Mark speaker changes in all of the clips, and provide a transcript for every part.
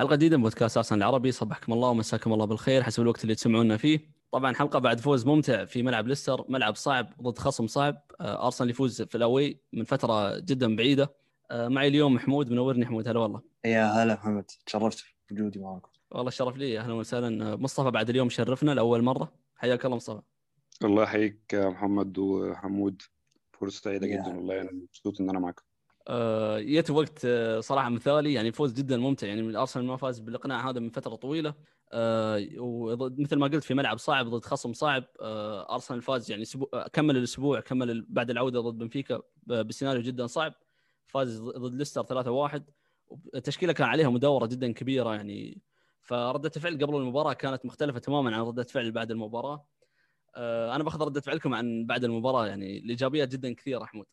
Speaker 1: حلقة جديدة من بودكاست ارسنال العربي. صبحكم الله ومساكم الله بالخير. حسب الوقت اللي تسمعونا فيه. طبعا حلقة بعد فوز ممتع في ملعب ليستر. ملعب صعب ضد خصم صعب. آه، أرسنال يفوز في الأوي من فترة جدا بعيدة. آه، معي اليوم محمود منورني حمود هلا والله.
Speaker 2: يا هلا محمد. تشرفت بوجودي معاكم.
Speaker 1: والله الشرف لي. أهلا وسهلا. آه، مصطفى بعد اليوم شرفنا لأول مرة. حياك الله مصطفى.
Speaker 3: الله يحييك محمد وحمود. فرصة سعيدة
Speaker 2: يا
Speaker 3: جدا والله. أنا مبسوط إن أنا معاكم
Speaker 1: آه، جت وقت آه، صراحة مثالي يعني فوز جدا ممتع. يعني من ارسنال ما فاز بالإقناع هذا من فترة طويلة. آه، ومثل ما قلت في ملعب صعب ضد خصم صعب. آه، أرسنال فاز يعني آه، كمل الأسبوع كمل بعد العودة ضد بنفيكا بسيناريو جدا صعب. فاز ضد ليستر 3-1 التشكيلة كان عليها مداورة جدا كبيرة يعني. فردة الفعل قبل المباراة كانت مختلفة تماما عن ردة فعل بعد المباراة. آه، أنا بأخذ ردة فعلكم عن بعد المباراة يعني الإيجابيات جدا كثيرة حمود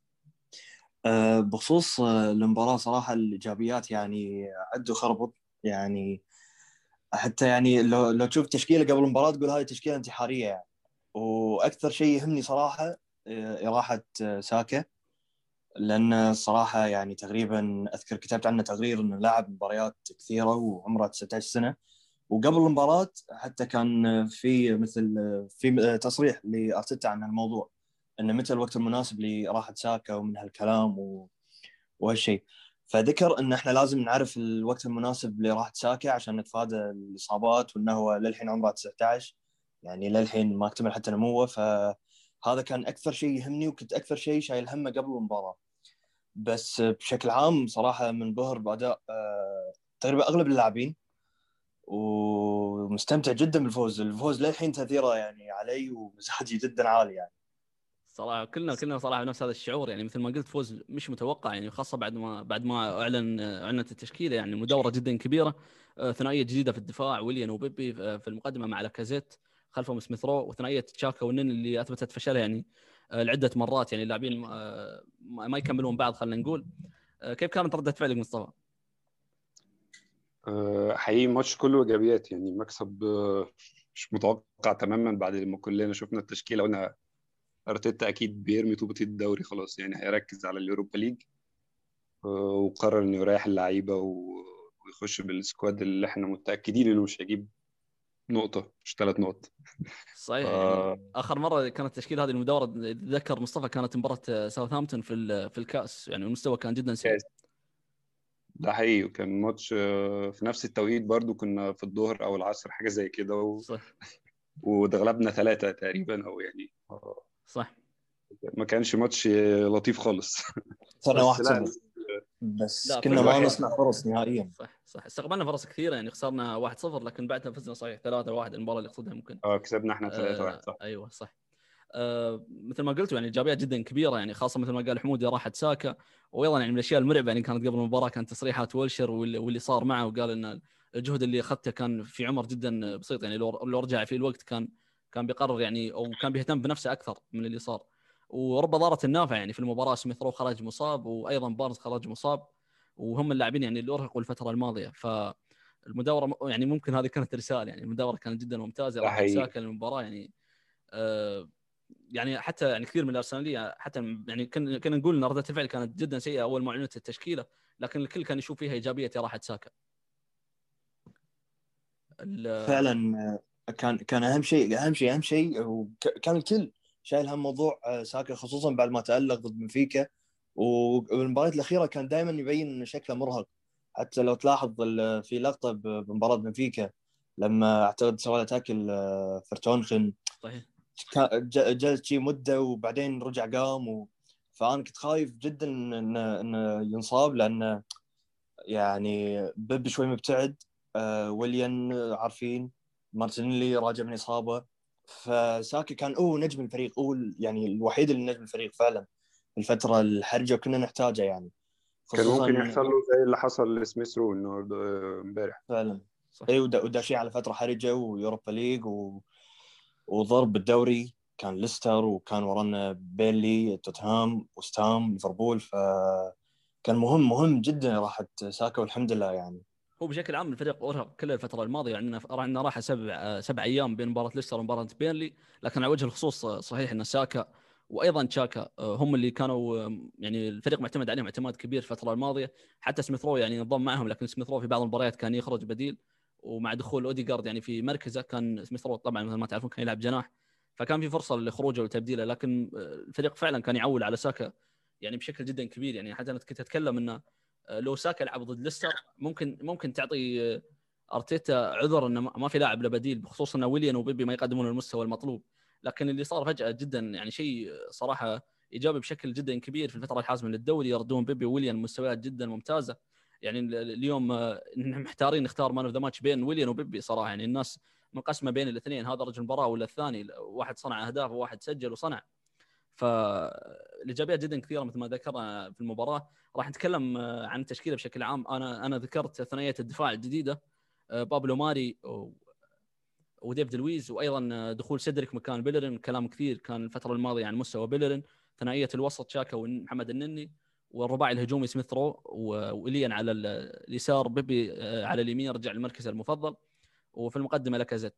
Speaker 2: بخصوص آه، المباراة صراحة الإيجابيات يعني عد وخربط يعني حتى يعني لو لو تشوف تشكيلة قبل المباراة تقول هذه تشكيلة انتحارية يعني. وأكثر شيء يهمني صراحة آه، إراحة آه، ساكا. لأن الصراحة يعني تقريبا أذكر كتبت عنه تقرير إنه لاعب مباريات كثيرة وعمره 19 سنة. وقبل المباراة حتى كان في مثل في تصريح لأرتيتا عن الموضوع إنه متى الوقت المناسب لراحه ساكا ومن هالكلام و... وهالشيء فذكر إن إحنا لازم نعرف الوقت المناسب لراحه ساكا عشان نتفادى الإصابات وانه هو للحين عمره 19 يعني للحين ما أكتمل حتى نموه فهذا كان أكثر شيء يهمني وكنت أكثر شيء شايل همه قبل المباراة. بس بشكل عام صراحة منبهر بأداء تقريبا أغلب اللاعبين ومستمتع جدا بالفوز. الفوز للحين تأثيره يعني علي ومزاجي جدا عالي يعني.
Speaker 1: صراحة كلنا كلنا صراحة نفس هذا الشعور يعني مثل ما قلت فوز مش متوقع يعني خاصة بعد ما بعد ما اعلن أعلنت التشكيلة يعني مدورة جدا كبيرة آه، ثنائية جديدة في الدفاع ويليان وبيبي آه، في المقدمة مع لاكازيت خلفهم سميث رو وثنائية تشاكا ونين اللي أثبتت فشلها يعني آه، لعدة مرات يعني اللاعبين ما يكملون بعض خلينا نقول كيف كانت ردة فعلك مصطفى؟
Speaker 3: حقيقي الماتش كله إيجابيات يعني مكسب مش متوقع تماما بعد ما كلنا شفنا التشكيلة قلنا أرتيتا أكيد بيرمي طوبة الدوري خلاص يعني هيركز على ال Europa League أه، وقرر إنه يريح اللعيبة و- ويخش بال squad اللي إحنا متأكدين إنه مش هيجيب نقطة مش ثلاث نقط
Speaker 1: صحيح
Speaker 3: آه.
Speaker 1: يعني آخر مرة كانت التشكيله هذه المدوره ذكر مصطفى كانت مباراة آه، ساوثهامبتون في في الكأس يعني المستوى كان جدا سيء.
Speaker 3: ده حقيقي وكان ماتش أه، في نفس التوقيت برضو كنا في الظهر أو العصر حاجة زي كده و...
Speaker 1: صح
Speaker 3: واتغلبنا ثلاثة تقريبا أو يعني
Speaker 1: صح.
Speaker 3: ما كانش ماتش لطيف خالص.
Speaker 2: صرنا
Speaker 3: بس
Speaker 2: واحد بس
Speaker 1: لا،
Speaker 2: كنا ما. نصنع فرص نهائيا.
Speaker 1: صح صح. استقبلنا فرص كثيرة يعني خسرنا 1-0 لكن بعدها فزنا صحيح 3-1 المباراة اللي اقصدها ممكن.
Speaker 3: آه كسبنا إحنا 3 1 صح.
Speaker 1: آه أيوه صح. آه مثل ما قلتوا يعني إيجابيات جدا كبيرة يعني خاصة مثل ما قال حمود راحت ساكا وأيضا يعني من الأشياء المرعبة يعني كانت قبل المباراة كانت تصريحات ويلشر واللي, واللي صار معه وقال إن الجهد اللي أخذته كان في عمر جدا بسيط يعني لو لو رجع فيه الوقت كان كان بيقرر يعني أو كان بيهتم بنفسه أكثر من اللي صار. ورب ضاره النافع يعني في المباراة سميث رو خرج مصاب وأيضا بارنز خرج مصاب وهم اللاعبين يعني اللي أرهقوا الفترة الماضية. فالمداورة يعني ممكن هذه كانت رسالة يعني المداورة كانت جدا
Speaker 3: ممتازة
Speaker 1: راح. ساكا المباراة يعني. آه يعني حتى يعني كثير من الأرسنالية حتى يعني كنا كنا نقول إن ردة الفعل كانت جدا سيئة أول ما أعلنت التشكيلة لكن الكل كان يشوف فيها إيجابية راحه ساكا
Speaker 2: فعلا كان كان أهم شيء أهم شيء أهم شيء وكان الكل شايل هم موضوع آه، ساكا خصوصا بعد ما تألق ضد بنفيكا. والمباريات الأخيرة كان دائما يبين ان شكله مرهق. حتى لو تلاحظ في لقطة بمباراة بنفيكا لما اعتقد سوى تاكل آه، فرتونخن.
Speaker 1: صحيح.
Speaker 2: كان- جلس شي مدة وبعدين رجع قام و... فأنا كنت خايف جدا انه انه ينصاب لأنه يعني بيب شوي مبتعد آه ويليان عارفين. مارتينيلي راجع من إصابة. فساكي كان هو نجم الفريق هو يعني الوحيد اللي نجم الفريق فعلا الفترة الحرجة وكنا نحتاجه يعني.
Speaker 3: كان ممكن يحصل له زي اللي حصل لسميث رو النهارده آه، امبارح.
Speaker 2: فعلا.
Speaker 1: صح.
Speaker 2: اي ودا- وداخلين على فترة حرجة و Europa League و... وضرب بالدوري كان ليستر وكان ورانا بيرنلي توتنهام وستهام ليفربول. فكان مهم مهم جدا راحة ساكا والحمد لله يعني.
Speaker 1: هو بشكل عام الفريق أرهق كل الفترة الماضية عندنا عندنا راحه سبع سبع أيام بين مباراة ليستر ومباراة بيرنلي لكن على وجه الخصوص صحيح إن ساكا وأيضا تشاكا آه، هم اللي كانوا يعني الفريق معتمد عليهم اعتماد كبير الفترة الماضية. حتى سميث رو يعني انضم معهم لكن سميث رو في بعض المباريات كان يخرج بديل ومع دخول اوديجارد يعني في مركزه كان سميث رو طبعا مثل ما تعرفون كان يلعب جناح فكان في فرصة لخروجه وتبديله لكن آه، الفريق فعلا كان يعول على ساكا يعني بشكل جدا كبير. يعني حتى أنا كنت أتكلم إنه لو ساكا لعب ضد ليستر ممكن ممكن تعطي أرتيتا عذر إنه ما في لاعب له بديل بخصوص ان ويليان وبيبي ما يقدمون المستوى المطلوب. لكن اللي صار فجأة جدا يعني شيء صراحة إيجابي بشكل جدا كبير في الفترة الحاسمة للدوري يردون بيبي ويليان مستويات جدا ممتازة. يعني اليوم محتارين نختار man of the match بين ويليان وبيبي صراحة. يعني الناس منقسمة بين الاثنين هذا رجل المباراه ولا الثاني؟ واحد صنع أهداف وواحد سجل وصنع. فالإيجابيات جدا كثيرة مثل ما ذكرنا في المباراة. راح نتكلم عن التشكيلة بشكل عام. أنا أنا ذكرت ثنائية الدفاع الجديدة بابلو ماري وديفيد لويز وأيضا دخول سيدريك مكان بيلرين. كلام كثير كان الفترة الماضية عن مستوى بيلرين. ثنائية الوسط شاكا ومحمد النني والرباعي الهجومي سميث رو وويليان على اليسار بيبي آه، على اليمين رجع المركز المفضل وفي المقدمة لاكازيت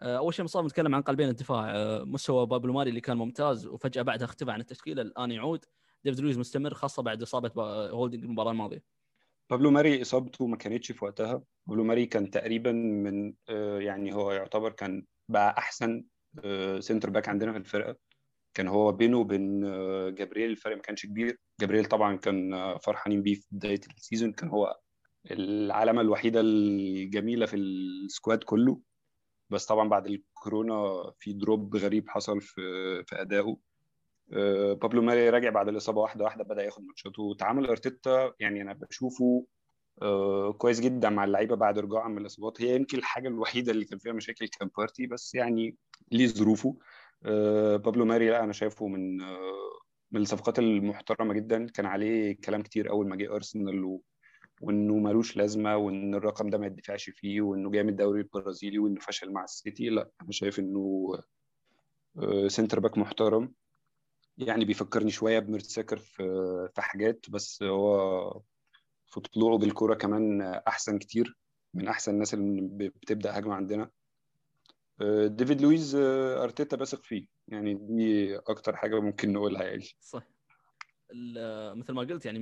Speaker 1: آه، أول شيء مصعب نتكلم عن قلبين الدفاع. آه، مستوى بابلو ماري اللي كان ممتاز وفجأة بعدها اختفى عن التشكيلة. الآن يعود. ديفيد لويز مستمر خاصة بعد إصابة هولدنج المباراة الماضية.
Speaker 3: بابلو ماري إصابته ما كانتش في وقتها. بابلو ماري كان تقريبا من آه، يعني هو يعتبر كان بقى أحسن center back عندنا في الفرقة. كان هو بينه وبين آه، جابرييل الفرق ما كانش كبير. جابرييل طبعا كان آه، فرحانين بيه في بداية ال season. كان هو العلامة الوحيدة الجميلة في ال squad كله. بس طبعا بعد الكورونا في drop غريب حصل في في أدائه. آه، بابلو ماري راجع بعد الإصابة واحدة واحدة بدأ ياخد ماتشاته. وتعامل أرتيتا يعني أنا بشوفه آه، كويس جدا مع اللعيبة بعد رجوعها من الإصابات. هي يمكن الحاجة الوحيدة اللي كان فيها مشاكل كان بارتي بس يعني ليه ظروفه. آه، بابلو ماري لا أنا شايفه من من الصفقات المحترمة جدا. كان عليه كلام كتير أول ما جه أرسنال وإنه ملوش لازمة وإن الرقم ده ما يدفعش فيه وإنه جاي من الدوري البرازيلي وإنه فشل مع السيتي. لا أنا شايف إنه center back محترم. يعني بيفكرني شوية بميرتساكر في في حاجات بس هو في طلوعه بالكورة كمان أحسن كتير من أحسن الناس اللي بتبدأ هجمة عندنا. ديفيد لويز أرتيتا بيثق فيه يعني دي أكتر حاجة ممكن نقولها يعني.
Speaker 1: صح مثل ما قلت يعني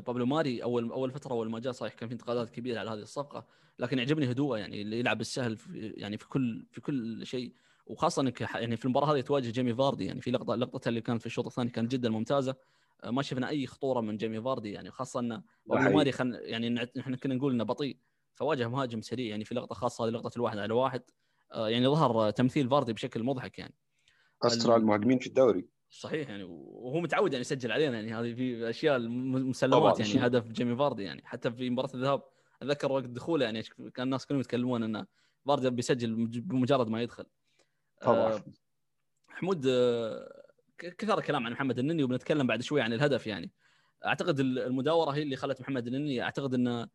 Speaker 1: بابلو ماري أول أول فترة أول ما جاء صحيح كان في انتقادات كبيرة على هذه الصفقة لكن يعجبني هدوءه يعني اللي يلعب السهل في يعني في كل في كل شيء. وخاصة إنك يعني في المباراة هذه تواجه جيمي فاردي يعني في لقطة لقطتها اللي كانت في الشوط الثاني كانت جدا ممتازة. آه، ما شفنا أي خطورة من جيمي فاردي يعني خاصة إنه ماري خن يعني إحنا كنا نقول إنه بطيء فواجه مهاجم سريع يعني في لقطة خاصة هذه لقطة الواحد على واحد. آه، يعني ظهر تمثيل فاردي بشكل مضحك يعني.
Speaker 3: أسرع المهاجمين في الدوري.
Speaker 1: صحيح يعني وهو متعود يعني يسجل علينا يعني هذه في أشياء مسلمات يعني هدف جيمي فاردي يعني حتى في مباراة الذهاب. أتذكر وقت دخوله يعني كان الناس كلهم يتكلمون إنه فاردي بيسجل بمجرد ما يدخل. طبعا آه، حمود آه، كثر الكلام عن محمد النني وبنتكلم بعد شوي عن الهدف يعني؟ أعتقد المداورة هي اللي خلت محمد النني أعتقد إنه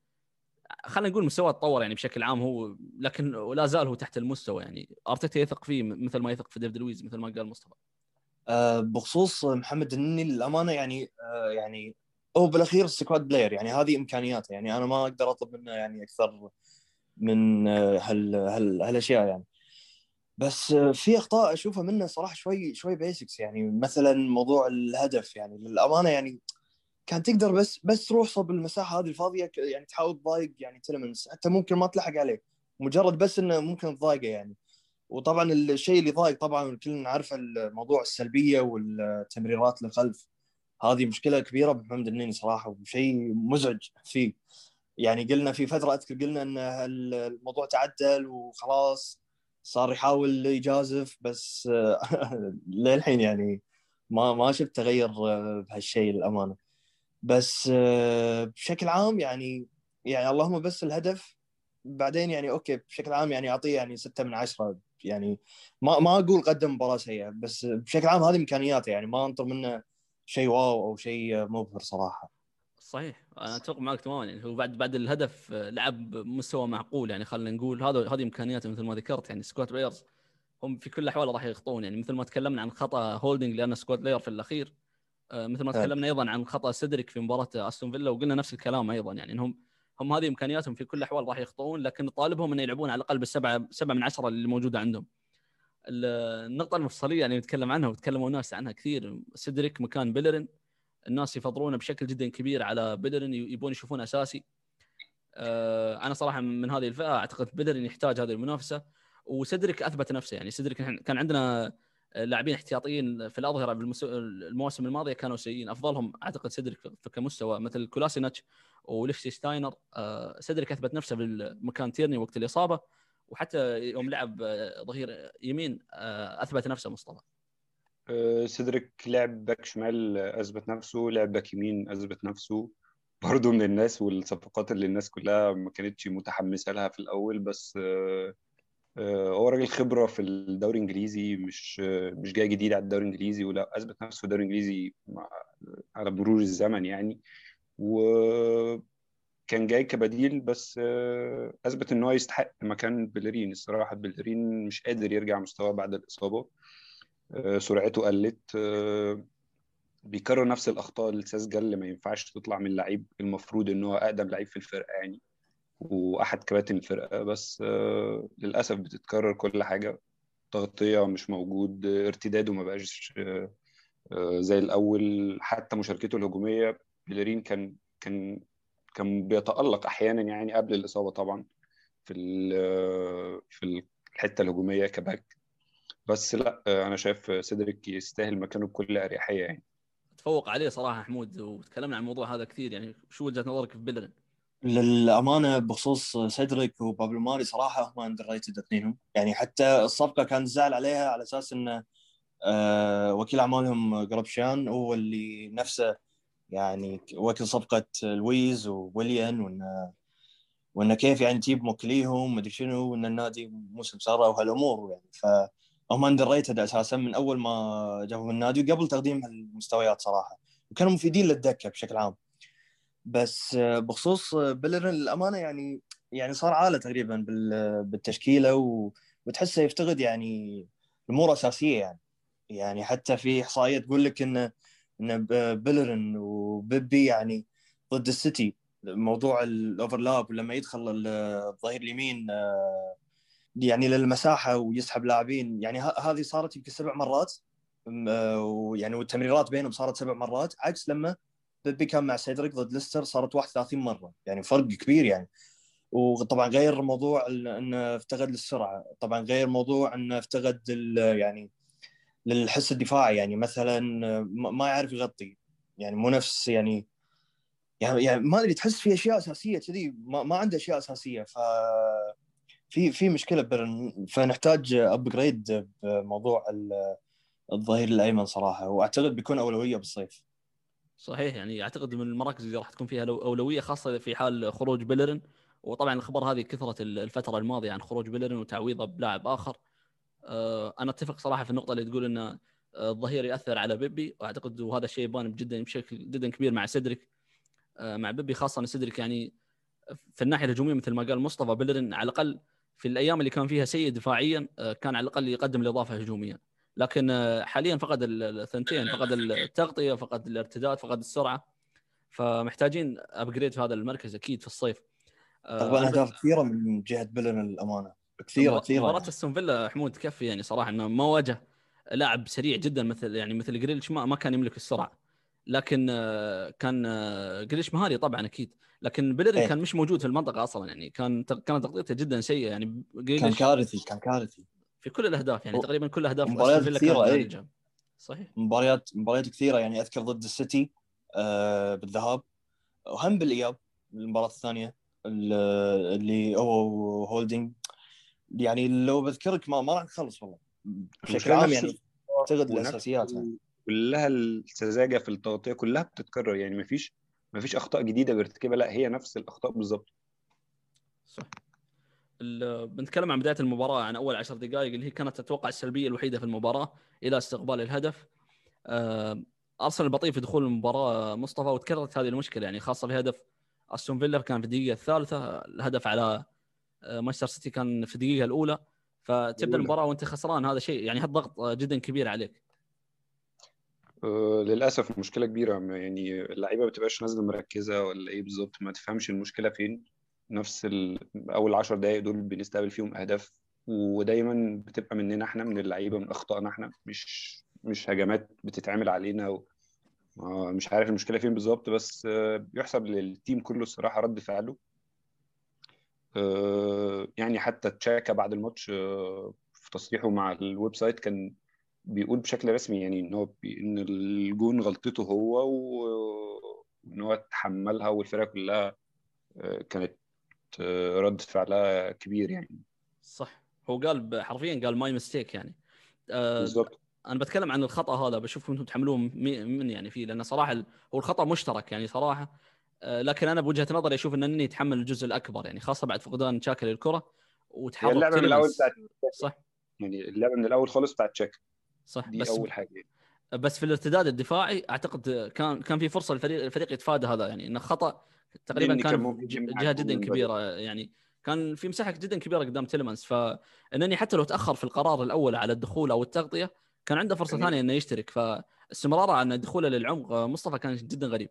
Speaker 1: خلينا نقول مستواه تطور يعني بشكل عام هو لكن لا زال هو تحت المستوى يعني. أرتيتا يثق فيه مثل ما يثق في ديفيد لويز مثل ما قال مصطفى.
Speaker 2: أه بخصوص محمد النني للأمانة يعني أه يعني هو بالأخير squad player يعني هذه إمكانياته يعني. أنا ما أقدر أطلب منه يعني أكثر من آه، هال هال هالأشياء يعني. بس في أخطاء أشوفها منه صراحة شوي شوي basics يعني مثلا موضوع الهدف يعني. للأمانة يعني كان تقدر بس بس تروح صوب المساحة هذه الفاضية يعني تحاول تضايق يعني تلمنس حتى ممكن ما تلحق عليه. مجرد بس إنه ممكن تضايقه يعني. وطبعا الشيء اللي ضايق طبعا كلنا نعرف الموضوع السلبية والتمريرات للخلف. هذه مشكلة كبيرة بمحمد النني صراحة وشيء مزعج فيه. يعني قلنا في فترة أذكر قلنا إن الموضوع تعدل وخلاص. صار يحاول يجازف بس للحين يعني ما ما شفت تغير بهالشيء للأمانة. بس بشكل عام يعني يعني اللهم بس الهدف بعدين يعني okay بشكل عام يعني أعطيه يعني ستة من عشرة يعني ما ما أقول قدم مباراة سيئة بس بشكل عام هذه إمكانياته يعني ما أنطر منه شيء wow أو شيء مبهر صراحة.
Speaker 1: صحيح. أنا اتفق معك تماما يعني هو بعد بعد الهدف آه، لعب بمستوى معقول يعني خلينا نقول هذا هذه إمكانياته مثل ما ذكرت يعني squad players هم في كل الأحوال راح يخطئون يعني مثل ما تكلمنا عن خطأ هولدنج لأن squad player في الأخير آه، مثل ما تكلمنا أيضا عن خطأ سيدريك في مباراة أستون فيلا وقلنا نفس الكلام أيضا يعني إنهم هم هذه إمكانياتهم في كل الأحوال راح يخطئون لكن نطالبهم انه يلعبون على الأقل بالسبعه سبعة من عشرة اللي موجودة عندهم. النقطة المفصلية يعني نتكلم عنها وتكلموا الناس عنها كثير سيدريك مكان بيلرين الناس يفضلونه بشكل جدا كبير على بيلرين يبون يشوفونه أساسي. آه، أنا صراحة من هذه الفئة أعتقد بيلرين يحتاج هذه المنافسة. وسيدريك أثبت نفسه يعني سيدريك كان عندنا لاعبين احتياطيين في الأظهرة بالمواسم الماضيه كانوا سيئين. أفضلهم أعتقد سيدريك كمستوى مثل كولاسيناتش وليختشتاينر. آه، سيدريك أثبت نفسه بالمكان تيرني وقت الإصابة. وحتى يوم لعب آه، ظهير يمين أثبت نفسه مصطفى.
Speaker 3: سيدريك لعب باك شمال أثبت نفسه لعب باك يمين أثبت نفسه. برضه من الناس والصفقات اللي الناس كلها ما كانتش متحمسة لها في الأول بس هو راجل خبرة في الدوري الإنجليزي مش مش جاي جديد على الدوري الإنجليزي ولا أثبت نفسه في الدوري الإنجليزي على مرور الزمن يعني. وكان جاي كبديل بس أثبت إن هو يستحق مكان بلرين الصراحة بلرين مش قادر يرجع مستواه بعد الإصابة. سرعته قلت بيكرر نفس الأخطاء الساذجه اللي ما ينفعش تطلع من لعيب المفروض إن هو أقدم لعيب في الفرقة يعني وأحد كباتن الفرقة بس آه، للأسف بتتكرر كل حاجة تغطية مش موجود ارتداده ما بقاش آه، آه، زي الأول حتى مشاركته الهجومية بيلرين كان كان كان بيتألق أحيانا يعني قبل الإصابة طبعا في في الحتة الهجومية كباك. بس لا أنا شايف سيدريك يستاهل مكانه بكل أريحية يعني.
Speaker 1: تفوق عليه صراحة حمود وتكلمنا عن الموضوع هذا كثير يعني. شو وجهة نظرك في بيلرين؟
Speaker 2: للأمانة بخصوص سيدريك وبابلو ماري صراحة هم underrated اثنينهم. يعني حتى الصفقة كان زعل عليها على أساس انه آه وكيل أعمالهم جورابشيان هو اللي نفسه يعني وكيل صفقة لويز وويليان وانه وانه كيف يعني تجيب موكليهم مدري شنو وإن النادي مو سمسارة وهالأمور يعني. فهم underrated أساسا من أول ما جابوا النادي وقبل تقديم هالمستويات صراحة. وكانوا مفيدين للدكة بشكل عام. بس بخصوص بيلرين للأمانة يعني يعني صار عالة تقريبا بالتشكيلة وتحسه يفتقد يعني امور أساسية يعني. يعني حتى في إحصائية تقول لك إن إن بيلرين وبيبي يعني ضد السيتي. موضوع ال overlap لما يدخل الظهير اليمين يعني للمساحة ويسحب لاعبين. يعني هذه صارت يمكن سبع مرات ويعني والتمريرات بينهم صارت سبع مرات عكس لما بيبي كان مع سيدريك ضد ليستر صارت 31 مرة. يعني فرق كبير يعني. وطبعا غير موضوع إنه افتقد للسرعة. طبعا غير موضوع إنه افتقد يعني للحس الدفاعي. يعني مثلا ما يعرف يغطي. يعني مو نفس يعني يعني, يعني ما أدري تحس في أشياء أساسية كذي. ما, ما عنده أشياء أساسية. ف في في مشكلة بيلرين فنحتاج upgrade بموضوع الظهير الأيمن صراحة وأعتقد بيكون أولوية بالصيف.
Speaker 1: صحيح يعني أعتقد من المراكز اللي راح تكون فيها أولوية خاصة في حال خروج بيلرين وطبعا الخبر هذه كثرت الفترة الماضية عن خروج بيلرين وتعويضه بلاعب آخر. آه، أنا أتفق صراحة في النقطة اللي تقول إن الظهير يأثر على بيبي وأعتقد وهذا الشيء يبان جدا بشكل جدا كبير مع سيدريك. آه، مع بيبي خاصة إن سيدريك يعني في الناحية الهجومية مثل ما قال مصطفى بيلرين على الأقل في الأيام اللي كان فيها سيء دفاعيا كان على الأقل يقدم الإضافة هجوميا. لكن آه، حاليا فقد الثنتين فقد التغطية فقد الارتداد فقد السرعة. فمحتاجين ابجريد في هذا المركز أكيد في الصيف.
Speaker 2: طبعا أهداف كثيرة من جهة بلن الامانه كثيرة كثيرة.
Speaker 1: مباراة يعني. أستون فيلا حمود تكفي يعني صراحة إنه ما واجه لاعب سريع جدا مثل يعني مثل جريليش ما, ما كان يملك السرعة. لكن آه، كان آه، جريليش مهاري طبعا أكيد. لكن بيلرين إيه. كان مش موجود في المنطقة أصلا يعني كان كانت تغطيته جدا سيئة يعني
Speaker 2: كان كارثي كان كارثي.
Speaker 1: في كل الأهداف يعني تقريبا كل أهداف
Speaker 2: مباريات كثيرة اي
Speaker 1: صحيح.
Speaker 2: مباريات مباريات كثيرة يعني أذكر ضد السيتي آه بالذهاب. وهم بالإياب المباراة الثانية اللي هو هولدنج يعني لو بذكرك ما, ما راح نخلص والله. بشكل عام يعني اعتقد الأساسيات يعني.
Speaker 3: كلها السذاجه في التغطية كلها بتتكرر يعني ما فيش ما فيش أخطاء جديدة بيرتكبها لا هي نفس الأخطاء بالظبط.
Speaker 1: صح. بنتكلم عن بداية المباراة عن أول عشر دقائق اللي هي كانت أتوقع السلبية الوحيدة في المباراة إلى استقبال الهدف. آه، أرسنال بطيء في دخول المباراة مصطفى وتكررت هذه المشكلة يعني خاصة في هدف أستون فيلا كان في الدقيقة الثالثة الهدف على آه، مانشستر سيتي كان في الدقيقة الأولى. فتبدأ المباراة وأنت خسران هذا شيء يعني هذا ضغط جدا كبير عليك.
Speaker 3: أه للأسف مشكلة كبيرة. يعني اللعيبة ما بتبقاش نازلة مركزة ولا إيه بالظبط ما تفهمش المشكلة فين. نفس ال... أول 10 دقائق دول بنستقبل فيهم أهداف ودايما بتبقى مننا إحنا من اللعيبة من أخطائنا إحنا. مش مش هجمات بتتعمل علينا و... آه، مش عارف المشكلة فين بالظبط بس آه، بيحسب لل team كله الصراحة رد فعله. آه، يعني حتى تشاكا بعد الماتش آه، في تصريحه مع ال website كان بيقول بشكل رسمي يعني إن هو بي... إن الجون غلطته هو وإن هو تحملها والفرقة كلها آه، كانت آه، رد فعلها كبير يعني.
Speaker 1: صح. هو قال حرفيا قال my mistake يعني. آه،
Speaker 3: بالظبط
Speaker 1: أنا بتكلم عن الخطأ هذا بشوف إنتم تحملون مي- من يعني فيه لأن صراحة هو الخطأ مشترك يعني صراحة. آه، لكن أنا بوجهة نظري أشوف إن النني يتحمل الجزء الأكبر يعني خاصة بعد فقدان تشاكا للكره وتحرك
Speaker 3: اللعبة من
Speaker 1: الأول.
Speaker 3: بتاعت
Speaker 1: صح.
Speaker 3: يعني اللعبة من الأول خالص بتاعت تشاكا
Speaker 1: صح
Speaker 3: دي
Speaker 1: بس
Speaker 3: أول حاجة.
Speaker 1: بس في الارتداد الدفاعي أعتقد كان كان في فرصة للفريق الفريق يتفادى هذا يعني إنه خطأ تقريبا
Speaker 3: كان جهة
Speaker 1: جدا. كبيرة يعني كان في مساحة جدا كبيرة قدام تيلمانس فالنني حتى لو تأخر في القرار الأول على الدخول أو التغطية كان عنده
Speaker 3: فرصة
Speaker 1: ثانية إنه يشترك. فاستمراره عن دخوله للعمق مصطفى كان جدا غريب.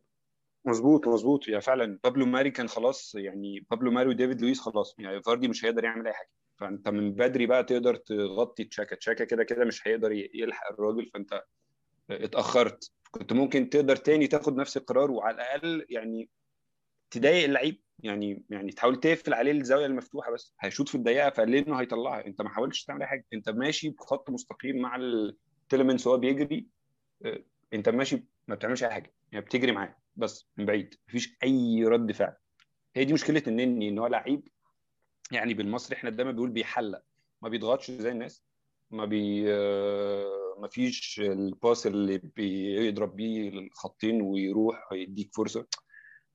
Speaker 3: مظبوط مظبوط. يعني فعلا بابلو ماري كان خلاص يعني بابلو ماري وديفيد لويس خلاص. يعني فاردي مش هيقدر يعمل أي حاجة. فانت من بدري بقى تقدر تغطي تشاكا تشاكا كده كده مش هيقدر يلحق الراجل فانت اتأخرت. كنت ممكن تقدر تاني تاخد نفس القرار وعلى الأقل يعني تضايق اللعيب. يعني يعني تحاول تقفل عليه الزاوية المفتوحة بس. هيشوط في الضيقة فليه انه هيطلعها. انت ما حاولتش تعمل أي حاجة. انت ماشي بخط مستقيم مع التلمنس وهو بيجري. آه، انت ماشي ما بتعملش أي حاجة. يعني بتجري معاه بس من بعيد. مفيش أي رد فعل. هي دي مشكلة النني إن هو لعيب يعني بالمصري إحنا دايما بنقول بيحلق. ما بيضغطش زي الناس. ما بي آه، ما فيش ال pass اللي بيضرب بيه الخطين ويروح ويديك فرصة.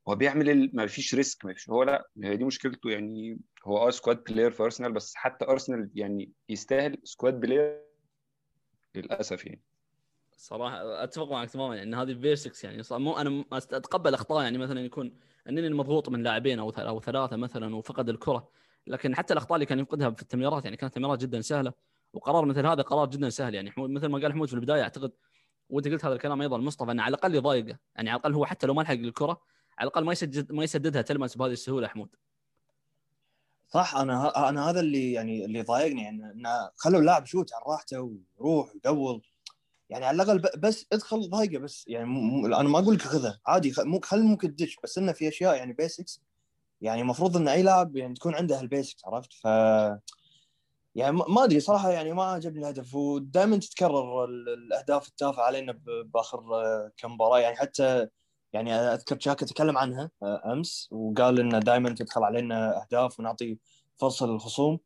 Speaker 3: هو بيعمل ال... ما فيش risk ما فيش هو لا هي دي مشكلته. يعني هو آه squad player في ارسنال بس حتى ارسنال يعني يستاهل squad player للأسف يعني.
Speaker 1: صراحة أتفق معك تماما ان هذه basics يعني. مو أنا أتقبل أخطاء يعني مثلا يكون أنني مضغوط من لاعبين أو أو ثلاثة مثلا وفقد الكرة. لكن حتى الأخطاء اللي كان يفقدها في التمريرات يعني كانت تمريرات جدا سهلة. وقرار مثل هذا قرار جدا سهل. يعني مثل ما قال حمود في البداية أعتقد وأنت قلت هذا الكلام أيضا مصطفى إنه على الأقل يضايقه. يعني على الأقل هو حتى لو ما لحق الكرة على الأقل ما يسدد ما يسددها تلمس بهذه السهولة حمود.
Speaker 2: صح أنا أنا هذا اللي يعني اللي ضايقني يعني انه خلوا اللاعب يشوت على راحته ويروح ويقول. يعني على الأقل بس ادخل ضايقه بس يعني م- أنا ما أقول لك خذها عادي خ- مو خل ممكن تدش بس إنه في أشياء يعني بيسكس يعني المفروض إن أي لاعب يعني تكون عنده هالبيسكس عرفت؟ ف يعني ما أدري صراحة يعني ما عجبني الهدف ودائما تتكرر ال- الأهداف التافهة علينا بآخر آه، كم مباراة. يعني حتى يعني أذكر تشاكا تكلم عنها آه، أمس وقال إنه دائما تدخل علينا أهداف ونعطي فرصة للخصوم.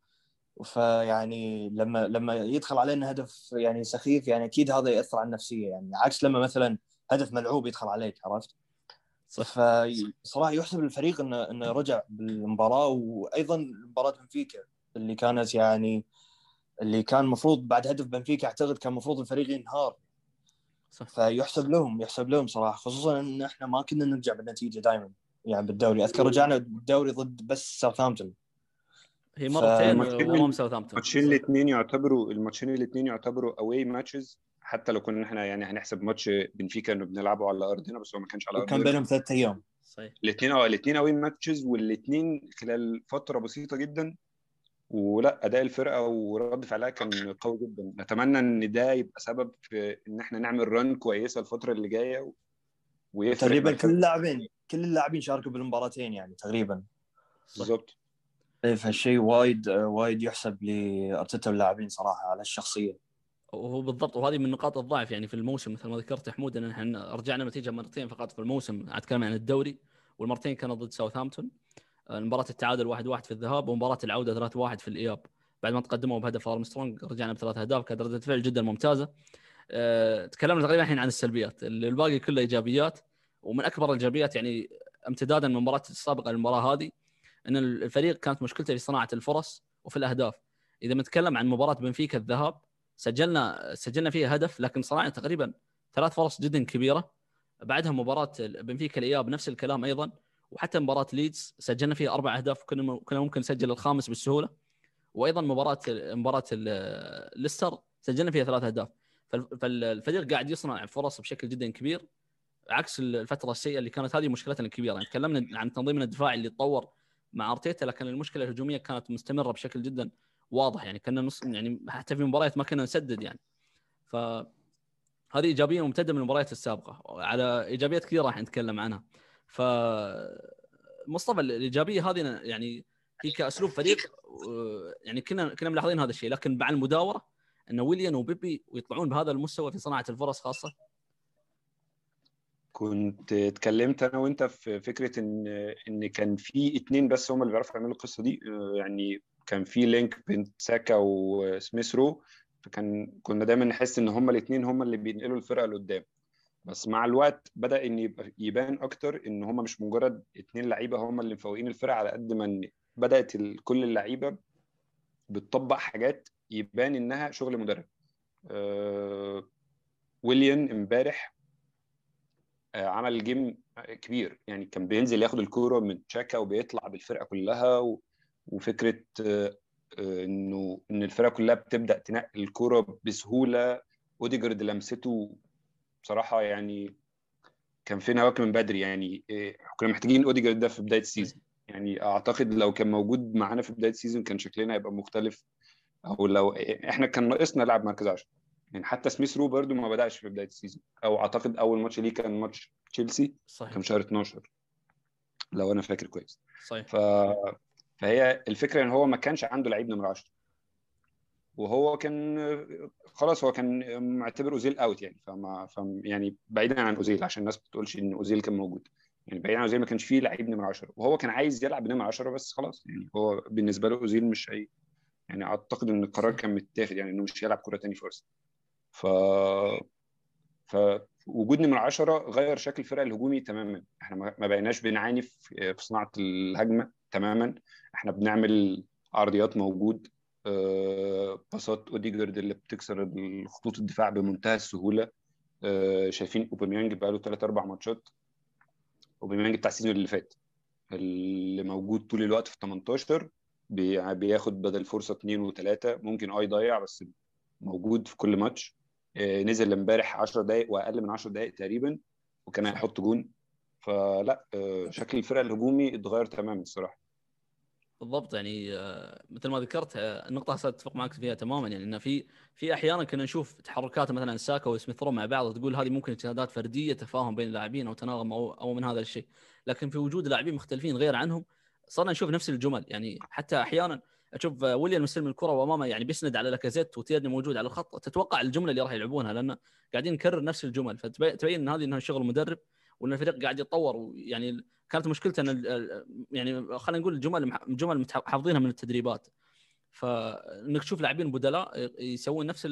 Speaker 2: فيعني لما لما يدخل علينا هدف يعني سخيف يعني أكيد هذا يأثر على النفسية. يعني عكس لما مثلا هدف ملعوب يدخل عليك عرفت؟ فصراحه يحسب للفريق انه إنه رجع بالمباراة وأيضا مباراة بنفيكا اللي كانت يعني اللي كان المفروض بعد هدف بنفيكا أعتقد كان المفروض الفريق ينهار.
Speaker 1: صح.
Speaker 2: فيحسب لهم يحسب لهم صراحة خصوصا إن إحنا ما كنا نرجع بالنتيجة دائما يعني بالدوري. أذكر رجعنا بالدوري ضد بس ساوثهامبتون
Speaker 1: هي مرتين امام ساوثهامبتون
Speaker 3: الماتشين الاثنين يعتبروا الماتشين الاثنين يعتبروا away matches حتى لو كنا إحنا يعني هنحسب ماتش بنفيكا إنه بنلعبه على أرضنا بس هو ما كانش على أرضنا.
Speaker 2: بينهم ثلاثة أيام.
Speaker 1: صحيح.
Speaker 3: الاثنين آه الاثنين away matches والاثنين خلال فترة بسيطة جدا. ولا أداء الفرقة ورد فعلها كان قوي جدا. نتمنى إن ده يبقى سبب في إن إحنا نعمل run كويسة الفترة اللي جاية و... ويفرق
Speaker 2: تقريبا كل اللاعبين كل اللاعبين شاركوا بالمباراتين يعني تقريبا.
Speaker 3: بالظبط
Speaker 2: إيه، فالشيء وايد وايد يحسب لأرتيتا واللاعبين صراحة على الشخصية.
Speaker 1: وهو بالضبط وهذه من نقاط الضعف يعني في الموسم. مثل ما ذكرت حمود إن إحنا رجعنا نتيجة مرتين فقط في الموسم أتكلم عن الدوري. والمرتين كانت ضد ساوثهامبتون. آه، مباراة التعادل 1-1 في الذهاب ومباراة العودة 3-1 في الإياب. بعد ما تقدموا بهدف آرمسترونج رجعنا بثلاث أهداف كانت ردة فعل جدا ممتازة. أه تكلمنا تقريبا الحين عن السلبيات. الباقي كله إيجابيات. ومن أكبر الإيجابيات يعني امتدادا من المباراه السابقة للمباراة هذه إن الفريق كانت مشكلته في صناعة الفرص وفي الأهداف. إذا بنتكلم عن مباراة بنفيكا الذهاب سجلنا سجلنا فيها هدف لكن صنعنا تقريبا ثلاث فرص جدا كبيرة. بعدها مباراة بنفيكا الإياب نفس الكلام أيضا. وحتى مباراة ليدز سجلنا فيها أربع أهداف كنا كنا ممكن نسجل الخامس بسهوله وأيضا مباراة مباراة ليستر سجلنا فيها ثلاث أهداف. فال- فالفريق قاعد يصنع فرص بشكل جدا كبير عكس الفترة السيئة اللي كانت. هذه مشكلتنا الكبيرة. يعني تكلمنا عن تنظيمنا الدفاعي اللي تطور مع أرتيتا لكن المشكلة الهجومية كانت مستمرة بشكل جدا واضح يعني كنا نص يعني حتى في مباريات ما كنا نسدد يعني. ف هذه إيجابية ممتده من المباريات السابقة على إيجابيات كثيرة راح نتكلم عنها. ف مصطفى الإيجابية هذه يعني هي كأسلوب فريق يعني كنا كنا ملاحظين هذا الشيء لكن مع المداورة أن ويليان وبيبي ويطلعون بهذا المستوى في صناعة الفرص خاصة؟
Speaker 3: كنت اتكلمت أنا وأنت في فكرة ان إن كان في اثنين بس هم اللي بيعرفوا يعملوا القصة دي يعني كان في link بين ساكا وسميث رو فكان كنا دايما نحس إن هم الاثنين هم اللي بينقلوا الفرقة لقدام. بس مع الوقت بدأ إن يبان أكتر إن هم مش مجرد اثنين لعيبة هم اللي مفوقين الفرقة على قد ما بدأت كل اللعيبة بتطبق حاجات يبان إنها شغل مدرب. آه ويليان امبارح آه عمل game كبير. يعني كان بينزل ياخد الكورة من تشاكا وبيطلع بالفرقة كلها و... وفكرة آه إنه إن الفرقة كلها بتبدأ تنقل الكورة بسهولة. أوديجارد لمسته بصراحة يعني كان فينا وقت من بدري يعني كنا محتاجين أوديجارد ده في بداية ال season. يعني أعتقد لو كان موجود معانا في بداية ال season كان شكلنا هيبقى مختلف. أو لو إحنا كان ناقصنا لاعب مركز 10 يعني حتى سميث رو برده ما بدأش في بداية ال season. أو أعتقد أول ماتش ليه كان ماتش تشيلسي
Speaker 1: صحيح.
Speaker 3: كان شهر 12 لو أنا فاكر كويس.
Speaker 1: صحيح.
Speaker 3: ف... فهي الفكرة إن هو ما كانش عنده لعيب نمرة 10 وهو كان خلاص هو كان معتبر أوزيل out يعني. فما فم يعني بعيدا عن أوزيل عشان الناس ما إن أوزيل كان موجود. يعني بعيدا عن أوزيل ما كانش فيه لعيب نمرة 10 وهو كان عايز يلعب بنمره 10 بس خلاص. يعني هو بالنسبة له أوزيل مش هي يعني أعتقد إن القرار كان متاخد يعني إنه مش هيلعب كرة تاني فرصه ف فوجود نمرة 10 غير شكل الفرقه الهجومي تماما. إحنا ما بقيناش بنعاني في صناعة الهجمة تماما. إحنا بنعمل عرضيات موجود باصات أوديجارد اللي بتكسر خطوط الدفاع بمنتهى السهولة. شايفين أوباميانج بقى له 3 4 ماتشات. أوباميانج بتاع ال season اللي فات. اللي موجود طول الوقت في 18 بياخد بدل فرصة اثنين وثلاثه ممكن آه يضيع بس موجود في كل ماتش. نزل امبارح 10 دقائق وأقل من 10 دقائق تقريبا وكان هيحط جون. فلا شكل الفرقة الهجومي اتغير تماما الصراحة.
Speaker 1: بالضبط يعني مثل ما ذكرت النقطة أتفق معك فيها تماما. يعني إنه في في أحيانا كنا نشوف تحركات مثلا ساكا وسميث مع بعض تقول هذه ممكن اجتهادات فردية تفاهم بين اللاعبين أو تناغم أو أو من هذا الشيء. لكن في وجود لاعبين مختلفين غير عنهم صرنا نشوف نفس الجمل. يعني حتى أحيانا أشوف ويليام مستلم الكرة وأمامه يعني بيسند على لاكازيت وتيرني موجود على الخط. تتوقع الجملة اللي راح يلعبونها لأن قاعدين نكرر نفس الجمل. فتبين إن هذه إنها شغل مدرب وإن الفريق قاعد يتطور ويعني كانت مشكلته إن يعني خلينا نقول الجمل جمل حافظينها من التدريبات. فإنك تشوف لاعبين بدلاء يسوون نفس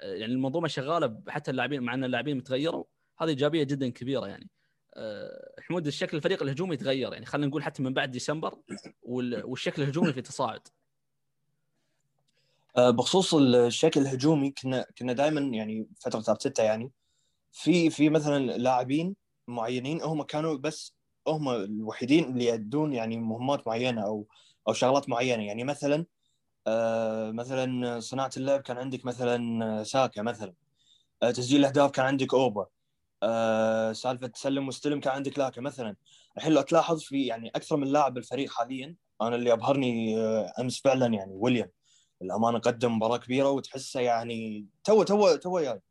Speaker 1: يعني المنظومة شغالة حتى اللاعبين مع إن اللاعبين متغيروا هذه إيجابية جدا كبيرة يعني. حمود الشكل الفريق الهجومي تغير يعني. خلينا نقول حتى من بعد ديسمبر والشكل الهجومي في تصاعد.
Speaker 2: بخصوص الشكل الهجومي كنا كنا دائما يعني فترة ارتيتا يعني. في في مثلا لاعبين معينين هم كانوا بس هم الوحيدين اللي يأدون يعني مهمات معينة أو أو شغلات معينة. يعني مثلا آه مثلا صناعة اللعب كان عندك مثلا ساكا مثلا. آه تسجيل الأهداف كان عندك أوبا. آه سالفة تسلم واستلم كان عندك لاكا مثلا. الحين لو تلاحظ في يعني أكثر من لاعب بالفريق حاليا أنا اللي أبهرني آه أمس فعلا يعني ويليام. الأمانة قدم مباراة كبيرة وتحسه يعني تو تو تو يعني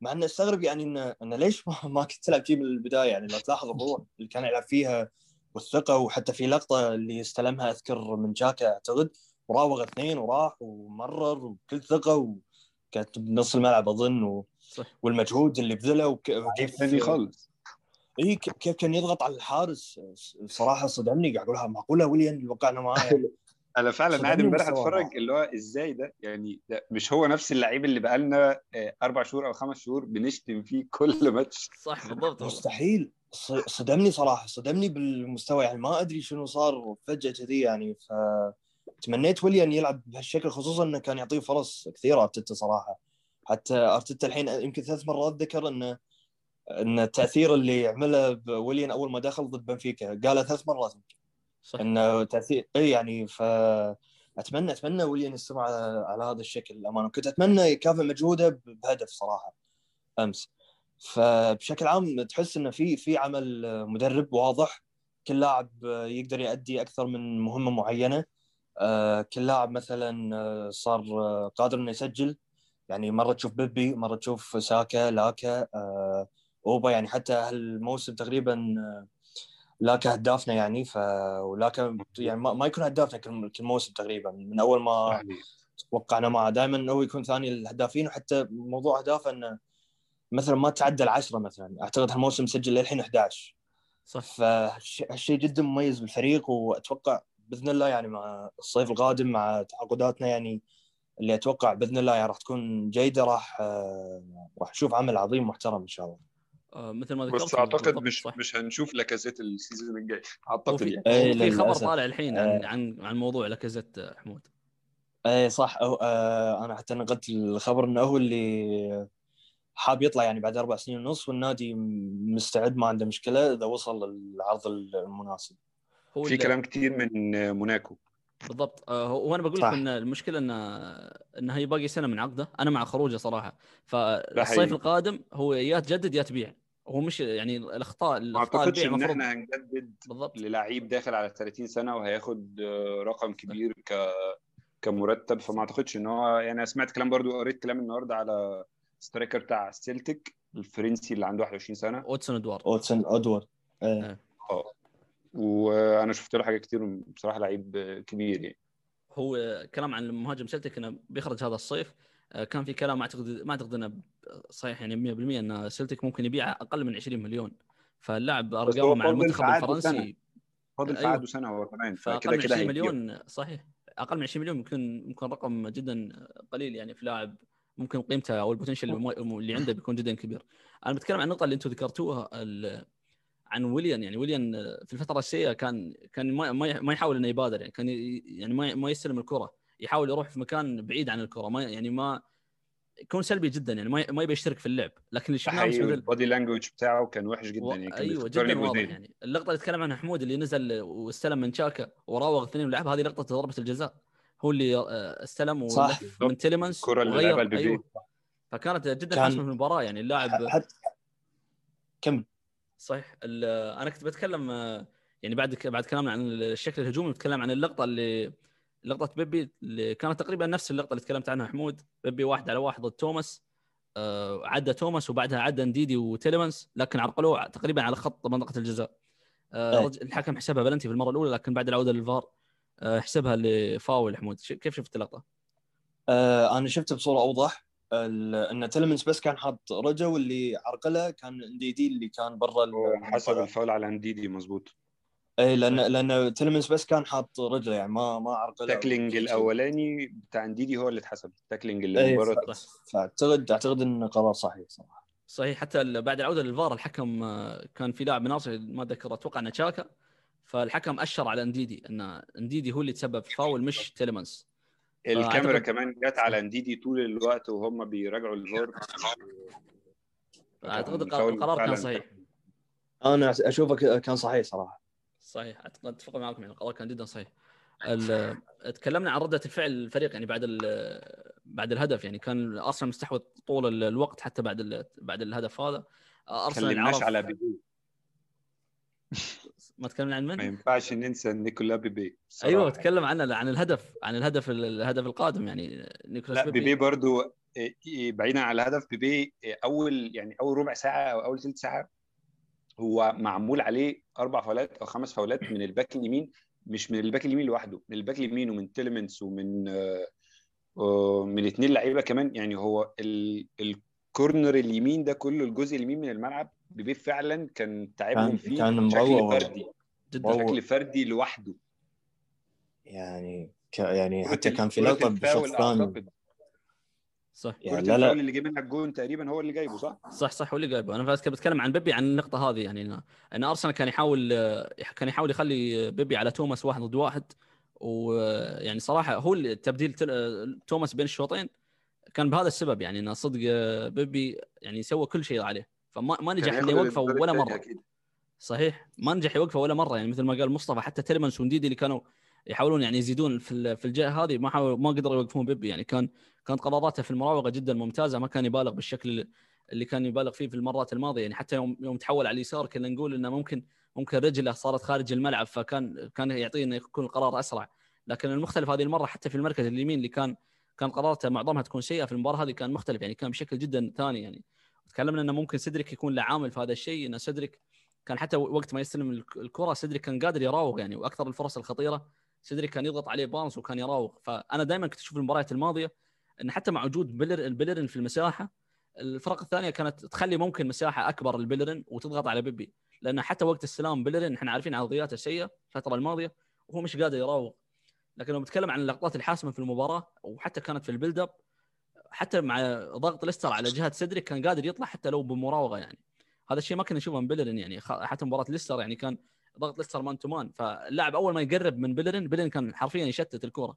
Speaker 2: مع إنه أستغرب يعني انه إنه ليش ما, ما كنت تلعب فيه من البداية يعني لو تلاحظ الروح اللي كان يلعب فيها والثقة وحتى في لقطة اللي استلمها أذكر من جاكا أعتقد وراوغ اثنين وراح ومرر وكل ثقة وكانت بنص الملعب أظن و...
Speaker 1: صح.
Speaker 2: والمجهود اللي بذله وكيف
Speaker 3: ثاني خالص
Speaker 2: إي كيف كان يضغط على الحارس صراحة صدمني قاعد اقولها معقوله ويليام اللي وقعنا معاه يعني.
Speaker 3: أنا فعلا قاعد امبارح أتفرج اللي هو إزاي ده؟ يعني ده مش هو نفس اللعيب اللي بقى لنا أربع شهور أو خمس شهور بنشتم فيه كل ماتش.
Speaker 1: صح بالضبط.
Speaker 2: مستحيل. صدمني صراحة صدمني بالمستوى. يعني ما أدري شنو صار فجأة كذي يعني ف تمنيت ويليان يلعب بهالشكل خصوصا إنه كان يعطيه فرص كثيرة أرتيتا صراحة. حتى أرتيتا الحين يمكن ثلاث مرات ذكر إنه ان التأثير اللي عمله ويليان أول ما دخل ضد بنفيكا قالها ثلاث مرات يمكن.
Speaker 1: صح.
Speaker 2: إنه تأثير إي يعني ف أتمنى أتمنى ويليان يستمر على, هذا الشكل الامانه كنت أتمنى يكافئ مجهودة بهدف صراحة أمس. فبشكل عام تحس إنه في في عمل مدرب واضح كل لاعب يقدر يؤدي أكثر من مهمة معينة. آه، كل لاعب مثلا صار قادر إنه يسجل. يعني مرة تشوف بيبي مرة تشوف ساكا لاكا آه، أوبا. يعني حتى هالموسم تقريبا آه، لاكا هدافنا يعني ف ولاكا يعني ما, ما يكون هدافنا كل كل موسم تقريبا. من أول ما. توقعنا معه دائما هو يكون ثاني الهدافين وحتى موضوع أهدافه إنه مثلا ما تعدى العشره مثلا. أعتقد هالموسم سجل للحين 11
Speaker 1: صح.
Speaker 2: فهالشيء جدا مميز بالفريق وأتوقع بإذن الله يعني مع الصيف القادم مع تعاقداتنا يعني اللي أتوقع بإذن الله يعني راح تكون جيدة راح راح نشوف عمل عظيم محترم إن شاء الله.
Speaker 1: مثل ما ذكرت
Speaker 3: بس
Speaker 1: أعتقد
Speaker 3: مش
Speaker 1: صح.
Speaker 3: مش هنشوف لاكازيت ال
Speaker 1: season
Speaker 3: الجاي
Speaker 1: أعتقد
Speaker 3: يعني
Speaker 1: في خبر. طالع الحين عن
Speaker 2: آه.
Speaker 1: عن عن موضوع لاكازيت آه، حمود
Speaker 2: اي صح أو آه أنا حتى نقلت الخبر إنه هو اللي حاب يطلع يعني بعد أربع سنين ونص والنادي مستعد ما عنده مشكلة إذا وصل للعرض المناسب.
Speaker 1: هو
Speaker 3: في كلام كتير من موناكو
Speaker 1: بالضبط آه، هو وأنا بقول لك. إن المشكلة إن إن هي باقي سنة من عقده أنا مع خروجه صراحة فالصيف. القادم هو يا تجدد يا تبيع هو مش يعني الاخطاء
Speaker 3: ما أعتقدش
Speaker 1: إن
Speaker 3: إحنا هنجدد
Speaker 1: بالضبط.
Speaker 3: للعيب داخل على 30 سنة وهياخد آه، رقم كبير ك كمرتب فما أعتقدش إن هو يعني أنا سمعت كلام برضو قريت كلام النهارده على striker بتاع سيلتيك الفرنسي اللي عنده 21 سنة.
Speaker 1: اودسون ادوارد
Speaker 2: اودسون ادوارد إيه.
Speaker 3: آه. وأنا شفت له حاجات كتير بصراحة لعيب آه، كبير يعني.
Speaker 1: هو كلام عن المهاجم سلتك إنه بيخرج هذا الصيف. آه، كان في كلام ما اعتقد ما أعتقد إنه صحيح يعني 100% إن سلتك ممكن يبيع أقل من 20 مليون. فاللاعب أرقامه مع المنتخب الفرنسي
Speaker 3: فاضل
Speaker 1: أيوه.
Speaker 3: عقده سنه فكده
Speaker 1: من
Speaker 3: كده
Speaker 1: 20
Speaker 3: هيبيع
Speaker 1: مليون صحيح. أقل من 20 مليون ممكن ممكن رقم جدا قليل يعني في لاعب ممكن قيمته أو ال potential اللي- عنده بيكون جدا كبير. أنا بتكلم عن النقطة اللي أنتم ذكرتوها عن ويليان. يعني ويليان في الفترة السيئة كان كان ما ما يحاول إنه يبادر يعني كان يعني ما ما يستلم الكرة. يحاول يروح في مكان بعيد عن الكرة. ما يعني ما يكون سلبي جدا يعني ما ما يبي يشترك في اللعب. لكن اللي شفناه مثل
Speaker 3: ال body language بتاعه كان وحش جدا
Speaker 1: و...
Speaker 3: يعني كان أيوه
Speaker 1: جدا واضح. يعني. اللقطة اللي تكلم عنها حمود اللي نزل واستلم من شاكا وراوغ اثنين ولعب هذه لقطة ضربة الجزاء. هو اللي آه، استلم
Speaker 2: صح.
Speaker 1: من تيليمنز
Speaker 3: الكرة اللي لعبها لبيبي.
Speaker 1: أيوه. فكانت جدا
Speaker 2: كان-
Speaker 1: حاسمه في المباراة يعني اللاعب
Speaker 2: حتى كم
Speaker 1: صحيح. ال- أنا كنت بتكلم آه، يعني بعد ك- بعد كلامنا عن الشكل الهجومي بتكلم عن اللقطة اللي لقطة بيبي اللي كانت تقريبا نفس اللقطة اللي تكلمت عنها حمود. بيبي واحد على واحد ضد توماس آه، عدى توماس وبعدها عدى نديدي وتيليمنز لكن عرقلوه تقريبا على خط منطقة الجزاء. آه، الحكم حسبها بلنتي في المرة الأولى لكن بعد العودة للفار آه، حسبها لفاول حمود. ش- كيف شفت اللقطة؟
Speaker 2: آه أنا شفته بصورة أوضح. ال- إن تلمنس بس كان حاط رجله واللي عرقله كان نديدي اللي كان برا
Speaker 3: حسب. الفاول على انديدي مظبوط.
Speaker 2: اي لأن لأن تلمنس بس كان حاط رجله يعني ما ما عرقله
Speaker 3: ال tackling الأولاني بتاع انديدي هو اللي اتحسب ال
Speaker 2: tackling
Speaker 3: اللي بره
Speaker 2: ف- فاعتقد أعتقد انه قرار صحيح صراحة.
Speaker 1: صحيح حتى ال- بعد العودة للفار الحكم آه، كان في لاعب من ارسنال ما أتذكر أتوقع إنه تشاكا فالحكم أشر على انديدي إن انديدي هو اللي تسبب في فاول مش تيليمنز
Speaker 3: الكاميرا كمان جت على انديدي طول الوقت وهم بيراجعوا الفار.
Speaker 1: اعتقد القرار كان صحيح.
Speaker 2: أنا أشوفه ك- كان صحيح صراحة.
Speaker 1: صحيح أعتقد أتفق معكم يعني القرار كان جدا صحيح تكلمنا عن ردة الفعل الفريق يعني بعد ال- بعد الهدف يعني كان أرسنال مستحوذ طول ال- الوقت حتى بعد ال- بعد الهدف هذا أرسنال
Speaker 3: تكلمناش
Speaker 1: عرف
Speaker 3: على بيبي
Speaker 1: ما تكلمنا عن من؟
Speaker 3: ما ينفعش ننسى نيكولا بيبي بصراحة.
Speaker 1: أيوه تكلم عن عن الهدف عن الهدف الهدف القادم يعني نيكولاس
Speaker 3: بيبي برضو إيه، إيه، بعيدا عن الهدف بيبي إيه، أول يعني أول ربع ساعة أو أول ثلث ساعة هو معمول عليه أربع فاولات أو خمس فاولات من الباك اليمين مش من الباك اليمين لوحده من الباك اليمين ومن تيليمنز ومن آه، آه، من اثنين لعيبة كمان يعني هو ال- الكورنر اليمين ده كله الجزء اليمين من الملعب بيبي فعلا كان تعبهم فيه
Speaker 2: كان
Speaker 3: بشكل
Speaker 2: مروع.
Speaker 3: فردي بشكل فردي لوحده
Speaker 2: يعني ك يعني حتى كان في لقطه الثاني
Speaker 3: أعتقد.
Speaker 1: صح.
Speaker 2: يعني لا لا.
Speaker 3: اللي جه منها الجون تقريبا هو اللي جايبه صح؟
Speaker 1: صح صح هو اللي جايبه. أنا بس بتكلم عن بيبي عن النقطة هذه. يعني إن- إن أرسنال كان يحاول كان يحاول يخلي بيبي على توماس واحد ضد واحد. ويعني صراحة هو اللي تبديل تل- توماس بين الشوطين كان بهذا السبب. يعني إن صدق بيبي يعني سوى كل شيء عليه. فما ما نجح انه يوقفه ولا مرة.
Speaker 3: أكيد.
Speaker 1: صحيح. ما نجح يوقفه ولا مرة. يعني مثل ما قال مصطفى حتى تيلمنس ونديدي اللي كانوا يحاولون يعني يزيدون في في الجهة هذه ما حاولوا ما قدروا يوقفون بيبي. يعني كان كانت قراراته في المراوغة جدا ممتازة ما كان يبالغ بالشكل اللي كان يبالغ فيه في المرات الماضية. يعني حتى يوم يوم تحول على اليسار كنا نقول إنه ممكن ممكن رجله صارت خارج الملعب فكان كان يعطيه إنه يكون القرار أسرع. لكن المختلف هذه المرة حتى في المركز اليمين اللي كان كان قراراته معظمها تكون سيئة في المباراة هذه كان مختلف يعني كان بشكل جدا ثاني. يعني تكلمنا إنه ممكن سيدريك يكون له عامل في هذا الشيء إن سيدريك كان حتى وقت ما يستلم الكرة سيدريك كان قادر يراوغ. يعني وأكثر الفرص الخطيرة سيدريك كان يضغط عليه بارنس وكان يراوغ. فأنا دائما كنت أشوف المباريات الماضية إن حتى مع وجود البيلرين في المساحة الفرق الثانية كانت تخلي ممكن مساحة أكبر البيلرين وتضغط على بيبي. لأن حتى وقت استلام بيلرين إحنا عارفين عرضياته السيئه الفترة الماضية وهو مش قادر يراوغ. لكن لو بتكلم عن اللقطات الحاسمة في المباراة وحتى كانت في ال build up حتى مع ضغط ليستر على جهة سيدريك كان قادر يطلع حتى لو بمراوغة يعني. هذا الشيء ما كنا نشوفه من بيلرين يعني. حتى مباراة ليستر يعني كان ضغط ليستر man to man فاللاعب أول ما يقرب من بيلرين بيلرين كان حرفيا يشتت الكره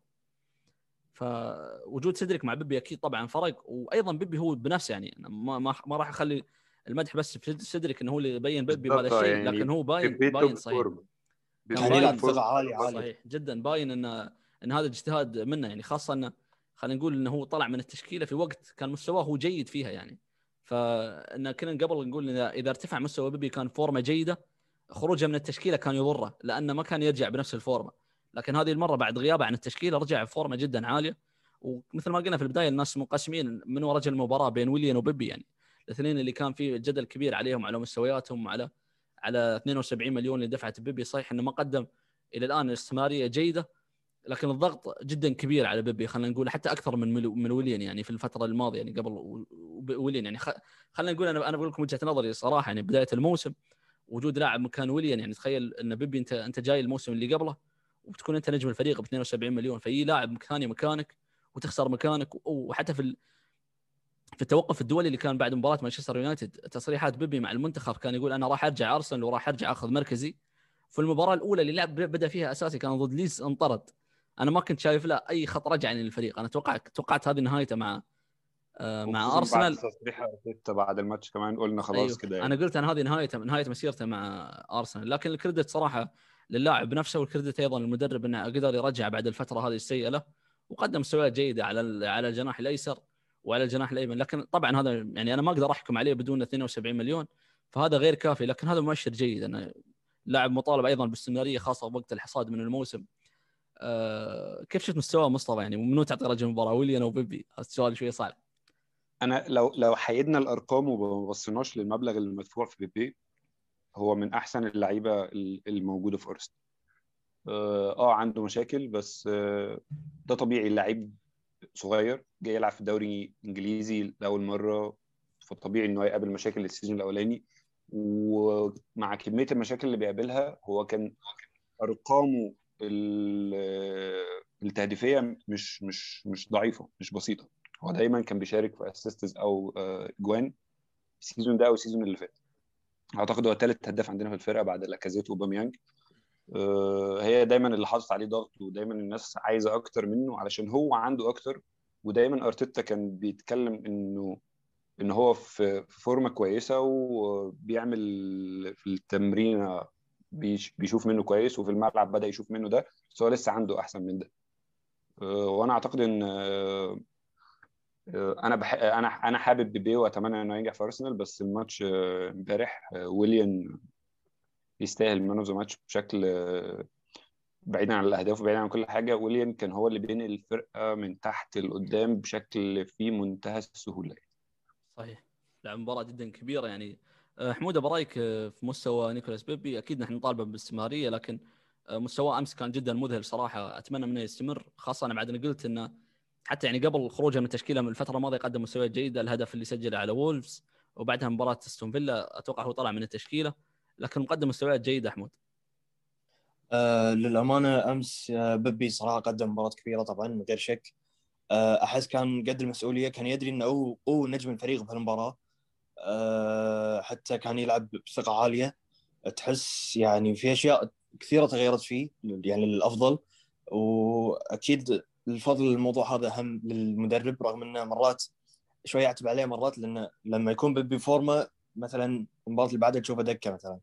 Speaker 1: فوجود سيدريك مع بيبي أكيد طبعا فرق وأيضا بيبي هو بنفسه يعني ما ما, ما راح أخلي المدح بس في سيدريك إنه هو اللي يبين بيبي بهذا الشيء يعني لكن هو باين باين صحيح.
Speaker 2: عاليه عاليه
Speaker 1: صحيح جدا باين إن إن هذا اجتهاد منه يعني خاصة انه خلينا نقول إنه هو طلع من التشكيلة في وقت كان مستواه هو جيد فيها يعني. فإن كنا قبل نقول إن إذا ارتفع مستوى بيبي كان فورمة جيدة خروجه من التشكيلة كان يضره لأنه ما كان يرجع بنفس الفورمة. لكن هذه المرة بعد غيابه عن التشكيله رجع بفورمة جدا عالية. ومثل ما قلنا في البداية الناس منقسمين من رجل المباراة بين ويليان وبيبي. يعني الاثنين اللي كان في جدل كبير عليهم على مستوياتهم وعلى على 72 مليون اللي دفعت بيبي. صحيح إنه ما قدم إلى الآن استثمارية جيدة لكن الضغط جدا كبير على بيبي. خلينا نقول حتى أكثر من من ويليان يعني في الفترة الماضية يعني قبل ويليان. يعني خلينا نقول أنا أنا بقول لكم وجهة نظري صراحة. يعني بداية الموسم وجود لاعب مكان ويليان يعني تخيل إن بيبي أنت أنت جاي الموسم اللي قبله وتكون أنت نجم الفريق ب 72 مليون فيجي لاعب ثاني مكانك وتخسر مكانك وحتى في في التوقف الدولي اللي كان بعد مباراة مانشستر يونايتد تصريحات بيبي مع المنتخب كان يقول أنا راح أرجع أرسنال وراح أرجع أخذ مركزي. في المباراة الأولى اللي لعب بدا فيها أساسي كان ضد ليدز انطرد. أنا ما كنت شايف له أي خط رجعة للفريق. أنا توقعت توقعت هذه نهايته مع آه مع أرسنال.
Speaker 3: بعد تصريح بعد الماتش كمان قلنا خلاص أيوه. كده
Speaker 1: يعني. أنا قلت أنا هذه نهايته نهايه مسيرته مع أرسنال. لكن الكريدت صراحة للاعب نفسه والكريدت أيضا للمدرب إنه قدر يرجع بعد الفترة هذه السيئة له وقدم مستويات جيدة على على الجناح الأيسر وعلى الجناح الأيمن. لكن طبعا هذا يعني أنا ما أقدر أحكم عليه بدون 72 مليون فهذا غير كافي. لكن هذا مؤشر جيد إنه لاعب مطالب أيضا باستمرارية خاصة وقت الحصاد من الموسم. آه كيف شفت مستوى مصطفى؟ يعني ومنو تعطي رجل المباراة؟ ويليان أو بيبي السؤال شوي صعب.
Speaker 3: أنا لو لو حيدنا الأرقام وما بصيناش للمبلغ المدفوع في بيبي هو من أحسن اللعيبة الموجودة في ارسنال آه, آه، عنده مشاكل بس آه ده طبيعي. اللعيب صغير جاي يلعب في الدوري الانجليزي لأول مرة فطبيعي انه هيقابل مشاكل السيزون الأولاني. ومع كمية المشاكل اللي بيقابلها هو كان أرقامه التهديفية مش مش مش ضعيفة مش بسيطة. هو دايما كان بيشارك في assists أو آه، جوان ال season ده أو ال season اللي فات. أعتقد هو ثالث هداف عندنا في الفرقة بعد لاكازيت وأوباميانج آه، هي دايما اللي حاطط عليه ضغط ودايما الناس عايزة أكتر منه علشان هو عنده أكتر. ودايما أرتيتا كان بيتكلم إنه إن هو في فورمة كويسة وبيعمل في التمرين بيشوف منه كويس وفي الملعب بدأ يشوف منه ده بس هو لسه عنده أحسن من ده. آه، وأنا أعتقد إن أنا بح... أنا أنا حابب بيبي وأتمنى إنه ينجح في أرسنال بس الماتش امبارح ويليام يستاهل مان أوف ذا ماتش بشكل بعيدا عن الأهداف وبعيدا عن كل حاجة. ويليام كان هو اللي بينقل الفرقة من تحت لقدام بشكل في منتهى السهولة.
Speaker 1: صحيح. لعب مباراة جدا كبيرة يعني. آه، حموده برأيك آه، في مستوى نيكولاس بيبي؟ أكيد نحن نطالبه بالاستمراريه لكن آه، مستواه أمس كان جدا مذهل صراحة. أتمنى منه يستمر خاصة أنا بعد قلت إنه حتى يعني قبل خروجه من التشكيلة من الفترة الماضية قدم مستويات جيدة الهدف اللي سجله على وولفز وبعدها مباراة أستون فيلا أتوقع هو طلع من التشكيلة لكن مقدم مستويات جيدة حمود
Speaker 2: آه للأمانة أمس آه بيبي صراحة قدم مباراة كبيرة طبعا من غير شك. آه أحس كان قد المسؤولية كان يدري إنه هو هو نجم الفريق في المباراه آه حتى كان يلعب بثقة عالية. تحس يعني في أشياء كثيرة تغيرت فيه يعني للأفضل. وأكيد الفضل الموضوع هذا أهم للمدرب رغم إنه مرات شوي يعتب عليه مرات لأنه لما يكون بفورمة مثلا المباراة اللي بعدها تشوفه دكه مثلا.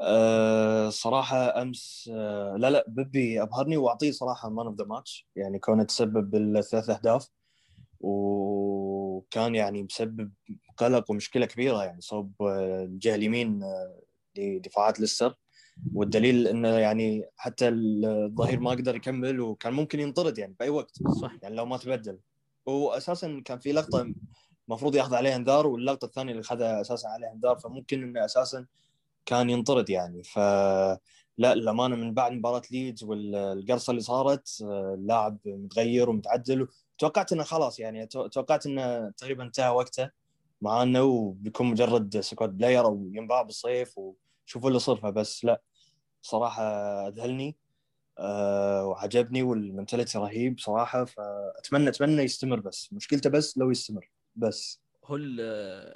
Speaker 2: أه صراحة أمس أه لا لا بيبي أبهرني وأعطيه صراحة man of the match يعني كونه تسبب بالثلاث أهداف وكان يعني مسبب قلق ومشكلة كبيرة يعني صوب الجهة اليمين لدفاعات ليستر. والدليل إنه يعني حتى الظهير ما قدر يكمل وكان ممكن ينطرد يعني بأي وقت.
Speaker 1: صح.
Speaker 2: يعني لو ما تبدل. واساسا كان في لقطة المفروض ياخذ عليها انذار واللقطة الثانية اللي أخذها أساسا عليها انذار فممكن إنه أساسا كان ينطرد يعني. ف لا الامانه من بعد مباراة ليدز والقرصة اللي صارت اللاعب متغير ومتعدل. توقعت إنه خلاص يعني توقعت إنه تقريبا انتهى وقته معانا وبيكون مجرد squad player أو ينباع بالصيف وشوفوا اللي صار فبس لا. صراحة أذهلني أه وعجبني وال mentality رهيب صراحة فأتمنى أتمنى يستمر بس. مشكلته بس لو يستمر بس.
Speaker 1: هو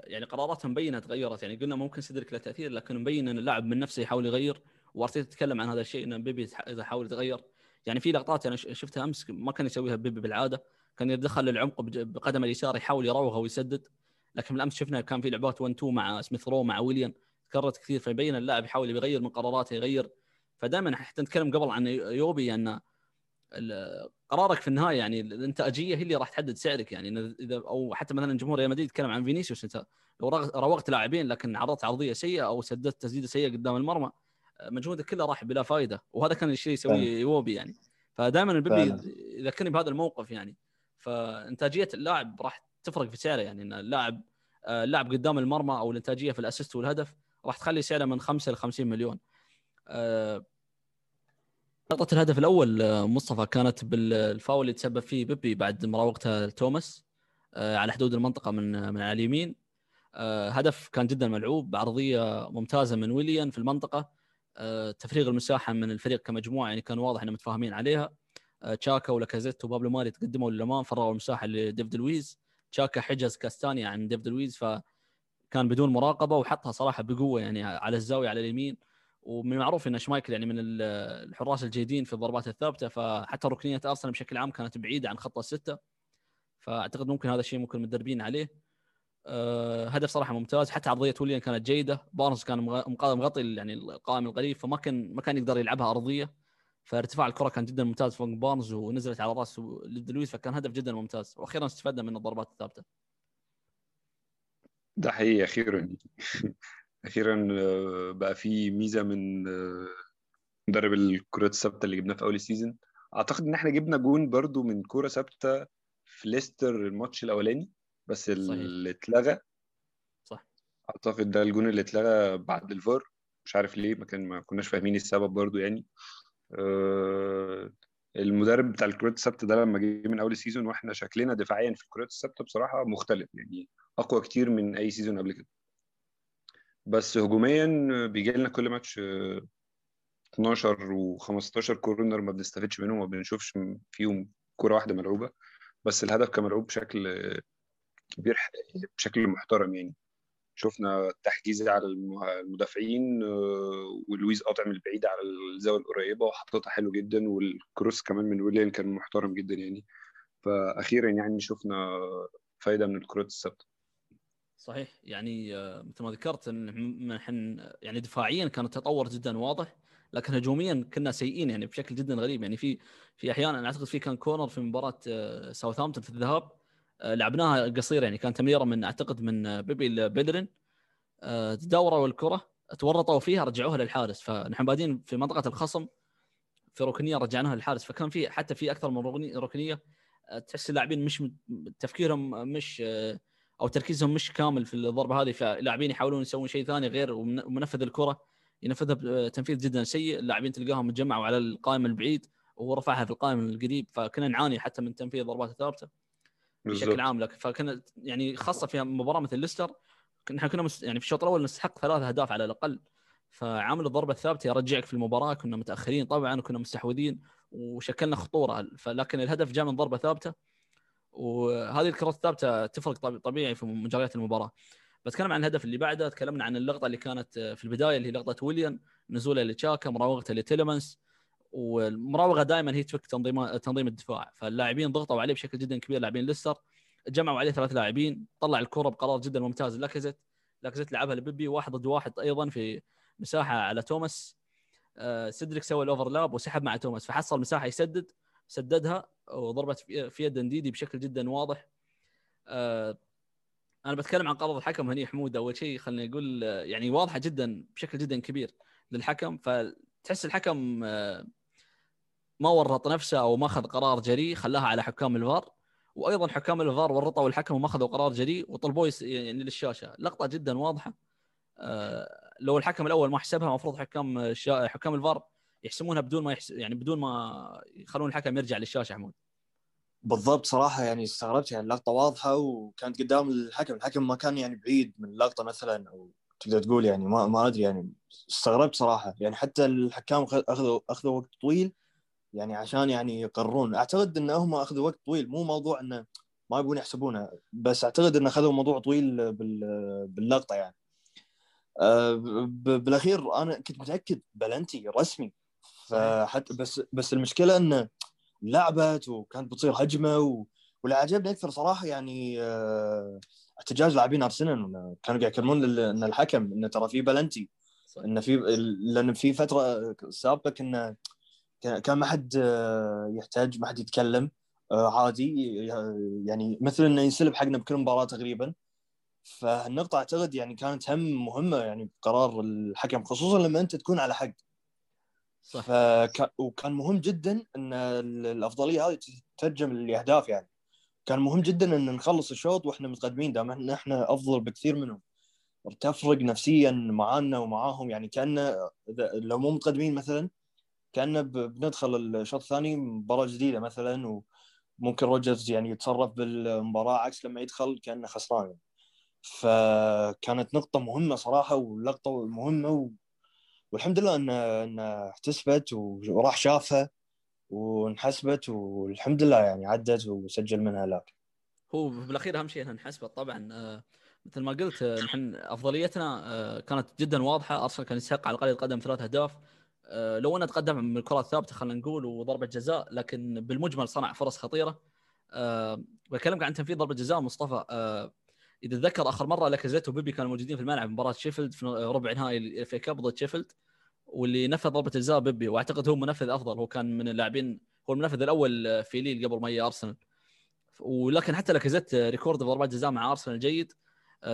Speaker 1: يعني قراراته مبينه تغيرت. يعني قلنا ممكن سيدريك له تأثير لكن مبين إن اللاعب من نفسه يحاول يغير. وارتيتا تكلم عن هذا الشيء ان بيبي إذا حاول يتغير. يعني في لقطات أنا شفتها أمس ما كان يسويها بيبي بالعادة. كان يدخل للعمق بقدم اليسار يحاول يراوغ ويسدد. لكن بالامس شفنا كان في لعبات 1 2 مع سميث رو مع ويليان تكررت كثير فيبين اللاعب يحاول يغير من قراراته يغير. فدائما حتى نتكلم قبل عن إيوبي أن قرارك في النهاية يعني الإنتاجية هي اللي راح تحدد سعرك يعني. اذا أو حتى مثلا جمهور ريال مدريد يتكلم عن فينيسيوس أنت لو راوغت لاعبين لكن عرضت عرضية سيئة أو سددت تسديدة سيئة قدام المرمى مجهودك كله راح بلا فائده وهذا كان الشيء يسويه يوبي يعني. فدائما البيبي يذكرني بهذا الموقف يعني. فإنتاجية اللاعب راح تفرق في سعره يعني. إن اللاعب اللاعب قدام المرمى أو الإنتاجية في الأسيست والهدف راح تخلي سعره من 5 ل 50 مليون. لقطة الهدف الأول مصطفى كانت بالفاول اللي تسبب فيه بيبي بعد مراوغته لتوماس على حدود المنطقة من من على اليمين. هدف كان جدا ملعوب بعرضية ممتازة من ويليان في المنطقة. تفريغ المساحة من الفريق كمجموعة يعني كان واضح انهم متفاهمين عليها. تشاكا ولاكازيت وبابلو ماري تقدموا للأمام فرغوا المساحة لديفيد لويز. تشاكا حجز كاستانيا عن ديفيد لويز فكان بدون مراقبة وحطها صراحة بقوة يعني على الزاوية على اليمين. ومن المعروف إن شمايكل يعني من الحراس الجيدين في الضربات الثابتة فحتى ركنية أرسنال بشكل عام كانت بعيدة عن خط الستة. فأعتقد ممكن هذا الشيء ممكن مدربين عليه. أه هدف صراحة ممتاز. حتى عرضية ويليان كانت جيدة. بارنز كان مغطي يعني القائم القريب فما كان ما كان يقدر يلعبها أرضية. فارتفاع الكرة كان جدا ممتاز فوق بارنز ونزلت على رأس لويس فكان هدف جدا ممتاز. وأخيرا استفدنا من الضربات الثابتة.
Speaker 3: ده حقيقي أخيرا. أخيرا بقى في ميزة من مدرب الكرات الثابتة اللي جبناه في أول ال season. أعتقد إن إحنا جبنا جون برضو من كوره ثابتة في ليستر الماتش الأولاني بس اللي اتلغى.
Speaker 1: صح.
Speaker 3: أعتقد ده الجون اللي اتلغى بعد الفار. مش عارف ليه ما كان ما كناش فاهمين السبب برضو يعني. أه المدرب بتاع الكرات الثابته ده لما جه من أول ال season وإحنا شكلنا دفاعيا في الكرات الثابته بصراحة مختلف يعني أقوى كتير من أي season قبل كده. بس هجوميا بيجي لنا كل ماتش 12 و15 كورنر ما بنستفدش منهم وما بنشوفش فيهم كورة واحدة ملعوبة. بس الهدف كان ملعوب بشكل بيرح بشكل محترم يعني. شفنا تحجيز على المدافعين ولويز قاطع من البعيد على الزاوية القريبة وحطيتها حلو جدا والكروس كمان من ويليام كان محترم جدا يعني. فاخيرا يعني شفنا فايدة من الكرات الثابته
Speaker 1: صحيح. يعني مثل ما ذكرت إن إحنا يعني دفاعيا كان التطور جدا واضح لكن هجوميا كنا سيئين يعني بشكل جدا غريب. يعني في في أحيانا أنا أعتقد في كان كورنر في مباراة ساوثهامبتون في الذهاب لعبناها قصيرة يعني كان تمريره من أعتقد من بيبي لبيدرين تداوروا الكرة تورطوا فيها رجعوها للحارس. فنحن بادين في منطقة الخصم في ركنية رجعناها للحارس. فكان في حتى في أكثر من ركنية تحس اللاعبين مش تفكيرهم مش أو تركيزهم مش كامل في الضربة هذه. فاللاعبين يحاولون يسوون شيء ثاني غير ومنفذ الكرة ينفذها بتنفيذ جدا سيء. اللاعبين تلقاهم متجمعوا على القائم البعيد وهو رفعها في القائم القريب. فكنا نعاني حتى من تنفيذ الضربات الثابتة. بشكل عام لك. فكنا يعني خاصة في مباراة مثل ليستر نحن كنا مست... يعني في الشوط الأول نستحق ثلاث أهداف على الأقل. فعامل الضربة الثابتة يرجعك في المباراة. كنا متأخرين طبعا وكنا مستحوذين وشكلنا خطورة. فلكن الهدف جاء من ضربة ثابتة. وهذه الكرات الثابتة تفرق طبيعي في مجريات المباراة. بتكلم عن الهدف اللي بعده. تكلمنا عن اللقطة اللي كانت في البداية اللي هي لقطة ويليان. نزوله لتشاكا مراوغته لتيلمنس والمراوغة دائما هي تفك تنظيم تنظيم الدفاع. فاللاعبين ضغطوا عليه بشكل جدا كبير. لاعبين ليستر جمعوا عليه ثلاث لاعبين طلع الكرة بقرار جدا ممتاز لاكازيت. لاكازيت لعبها لبيبي واحد ضد واحد أيضا في مساحة على توماس. سيدريك سوى الأوفرلاب وسحب مع توماس فحصل مساحة يسدد سددها وضربت في يد انديدي بشكل جدا واضح. أه أنا بتكلم عن قرار الحكم هني حمود. أول شيء خليني أقول يعني واضحة جدا بشكل جدا كبير للحكم. فتحس الحكم آه، ما ورط نفسه أو ما أخذ قرار جريء خلاها على حكام الفار. وأيضا حكام الفار ورطوا الحكم وما أخذوا قرار جريء وطلبوه يعني للشاشة. لقطة جدا واضحة. آه، لو الحكم الأول ما حسبها المفروض حكام حكام الفار يحسمونها بدون ما يحسب يعني بدون ما يخلون الحكم يرجع للشاشة حمود.
Speaker 2: بالضبط صراحة يعني استغربت يعني اللقطة واضحة وكانت قدام الحكم. الحكم ما كان يعني بعيد من اللقطة مثلا أو تقدر تقول يعني ما ما أدري يعني استغربت صراحة. يعني حتى الحكام اخذوا أخذوا وقت طويل يعني عشان يعني يقررون أعتقد إن هم أخذوا وقت طويل. مو موضوع إنه ما يبون يحسبونها بس أعتقد إن أخذوا موضوع طويل باللقطة يعني. أه، بالأخير أنا كنت متأكد بلنتي رسمي. فحتى بس بس المشكلة انه لعبت وكانت بتصير هجمة و... واللي عجبني أكثر صراحة يعني أه، احتجاج لاعبين أرسنال. كانوا قاعد يكلمون إن الحكم انه ترى في بلنتي. انه في لأن في فترة سابقة كنا كان ما حد أه، يحتاج ما حد يتكلم عادي يعني مثل إنه ينسلب حقنا بكل مباراة تقريبا. فالنقطة أعتقد يعني كانت هم مهمة يعني بقرار الحكم خصوصا لما أنت تكون على حق. صح. فك... وكان مهم جدا إن الأفضلية هذه تترجم لاهداف يعني. كان مهم جدا إن نخلص الشوط وإحنا متقدمين دام ان إحنا أفضل بكثير منهم. تفرق نفسيا معانا ومعاهم يعني كان لو مو متقدمين مثلا كان بندخل الشوط الثاني مباراة جديدة مثلا وممكن روجرز يعني يتصرف بالمباراة عكس لما يدخل كأنه خسران. فكانت نقطة مهمة صراحة ولقطة مهمة و... والحمد لله ان إن احتسبت وراح شافها وانحسبت والحمد لله يعني عدت وسجل منها لاك
Speaker 1: هو بالأخير أهم شيء إنها انحسبت طبعا. آه، مثل ما قلت آه، نحن أفضليتنا آه، كانت جدا واضحة. أرسنال كان يستحق على الأقل يتقدم ثلاث أهداف. لو انه تقدم من الكرات الثابتة خلينا نقول وضربة جزاء لكن بالمجمل صنع فرص خطيرة. بكلمك عن تنفيذ ضربة جزاء مصطفى. إذا تذكر آخر مرة لاكازيت وبيبي كانوا موجودين في الملعب مباراة شيفيلد في ربع نهائي ال FA Cup ضد شيفيلد واللي نفذ ضربة الجزاء بيبي وأعتقد هو منفذ أفضل. هو كان من اللاعبين هو المنفذ الأول في ليل قبل ما أرسنال. ولكن حتى لاكازيت record ضربات جزاء مع أرسنال جيد.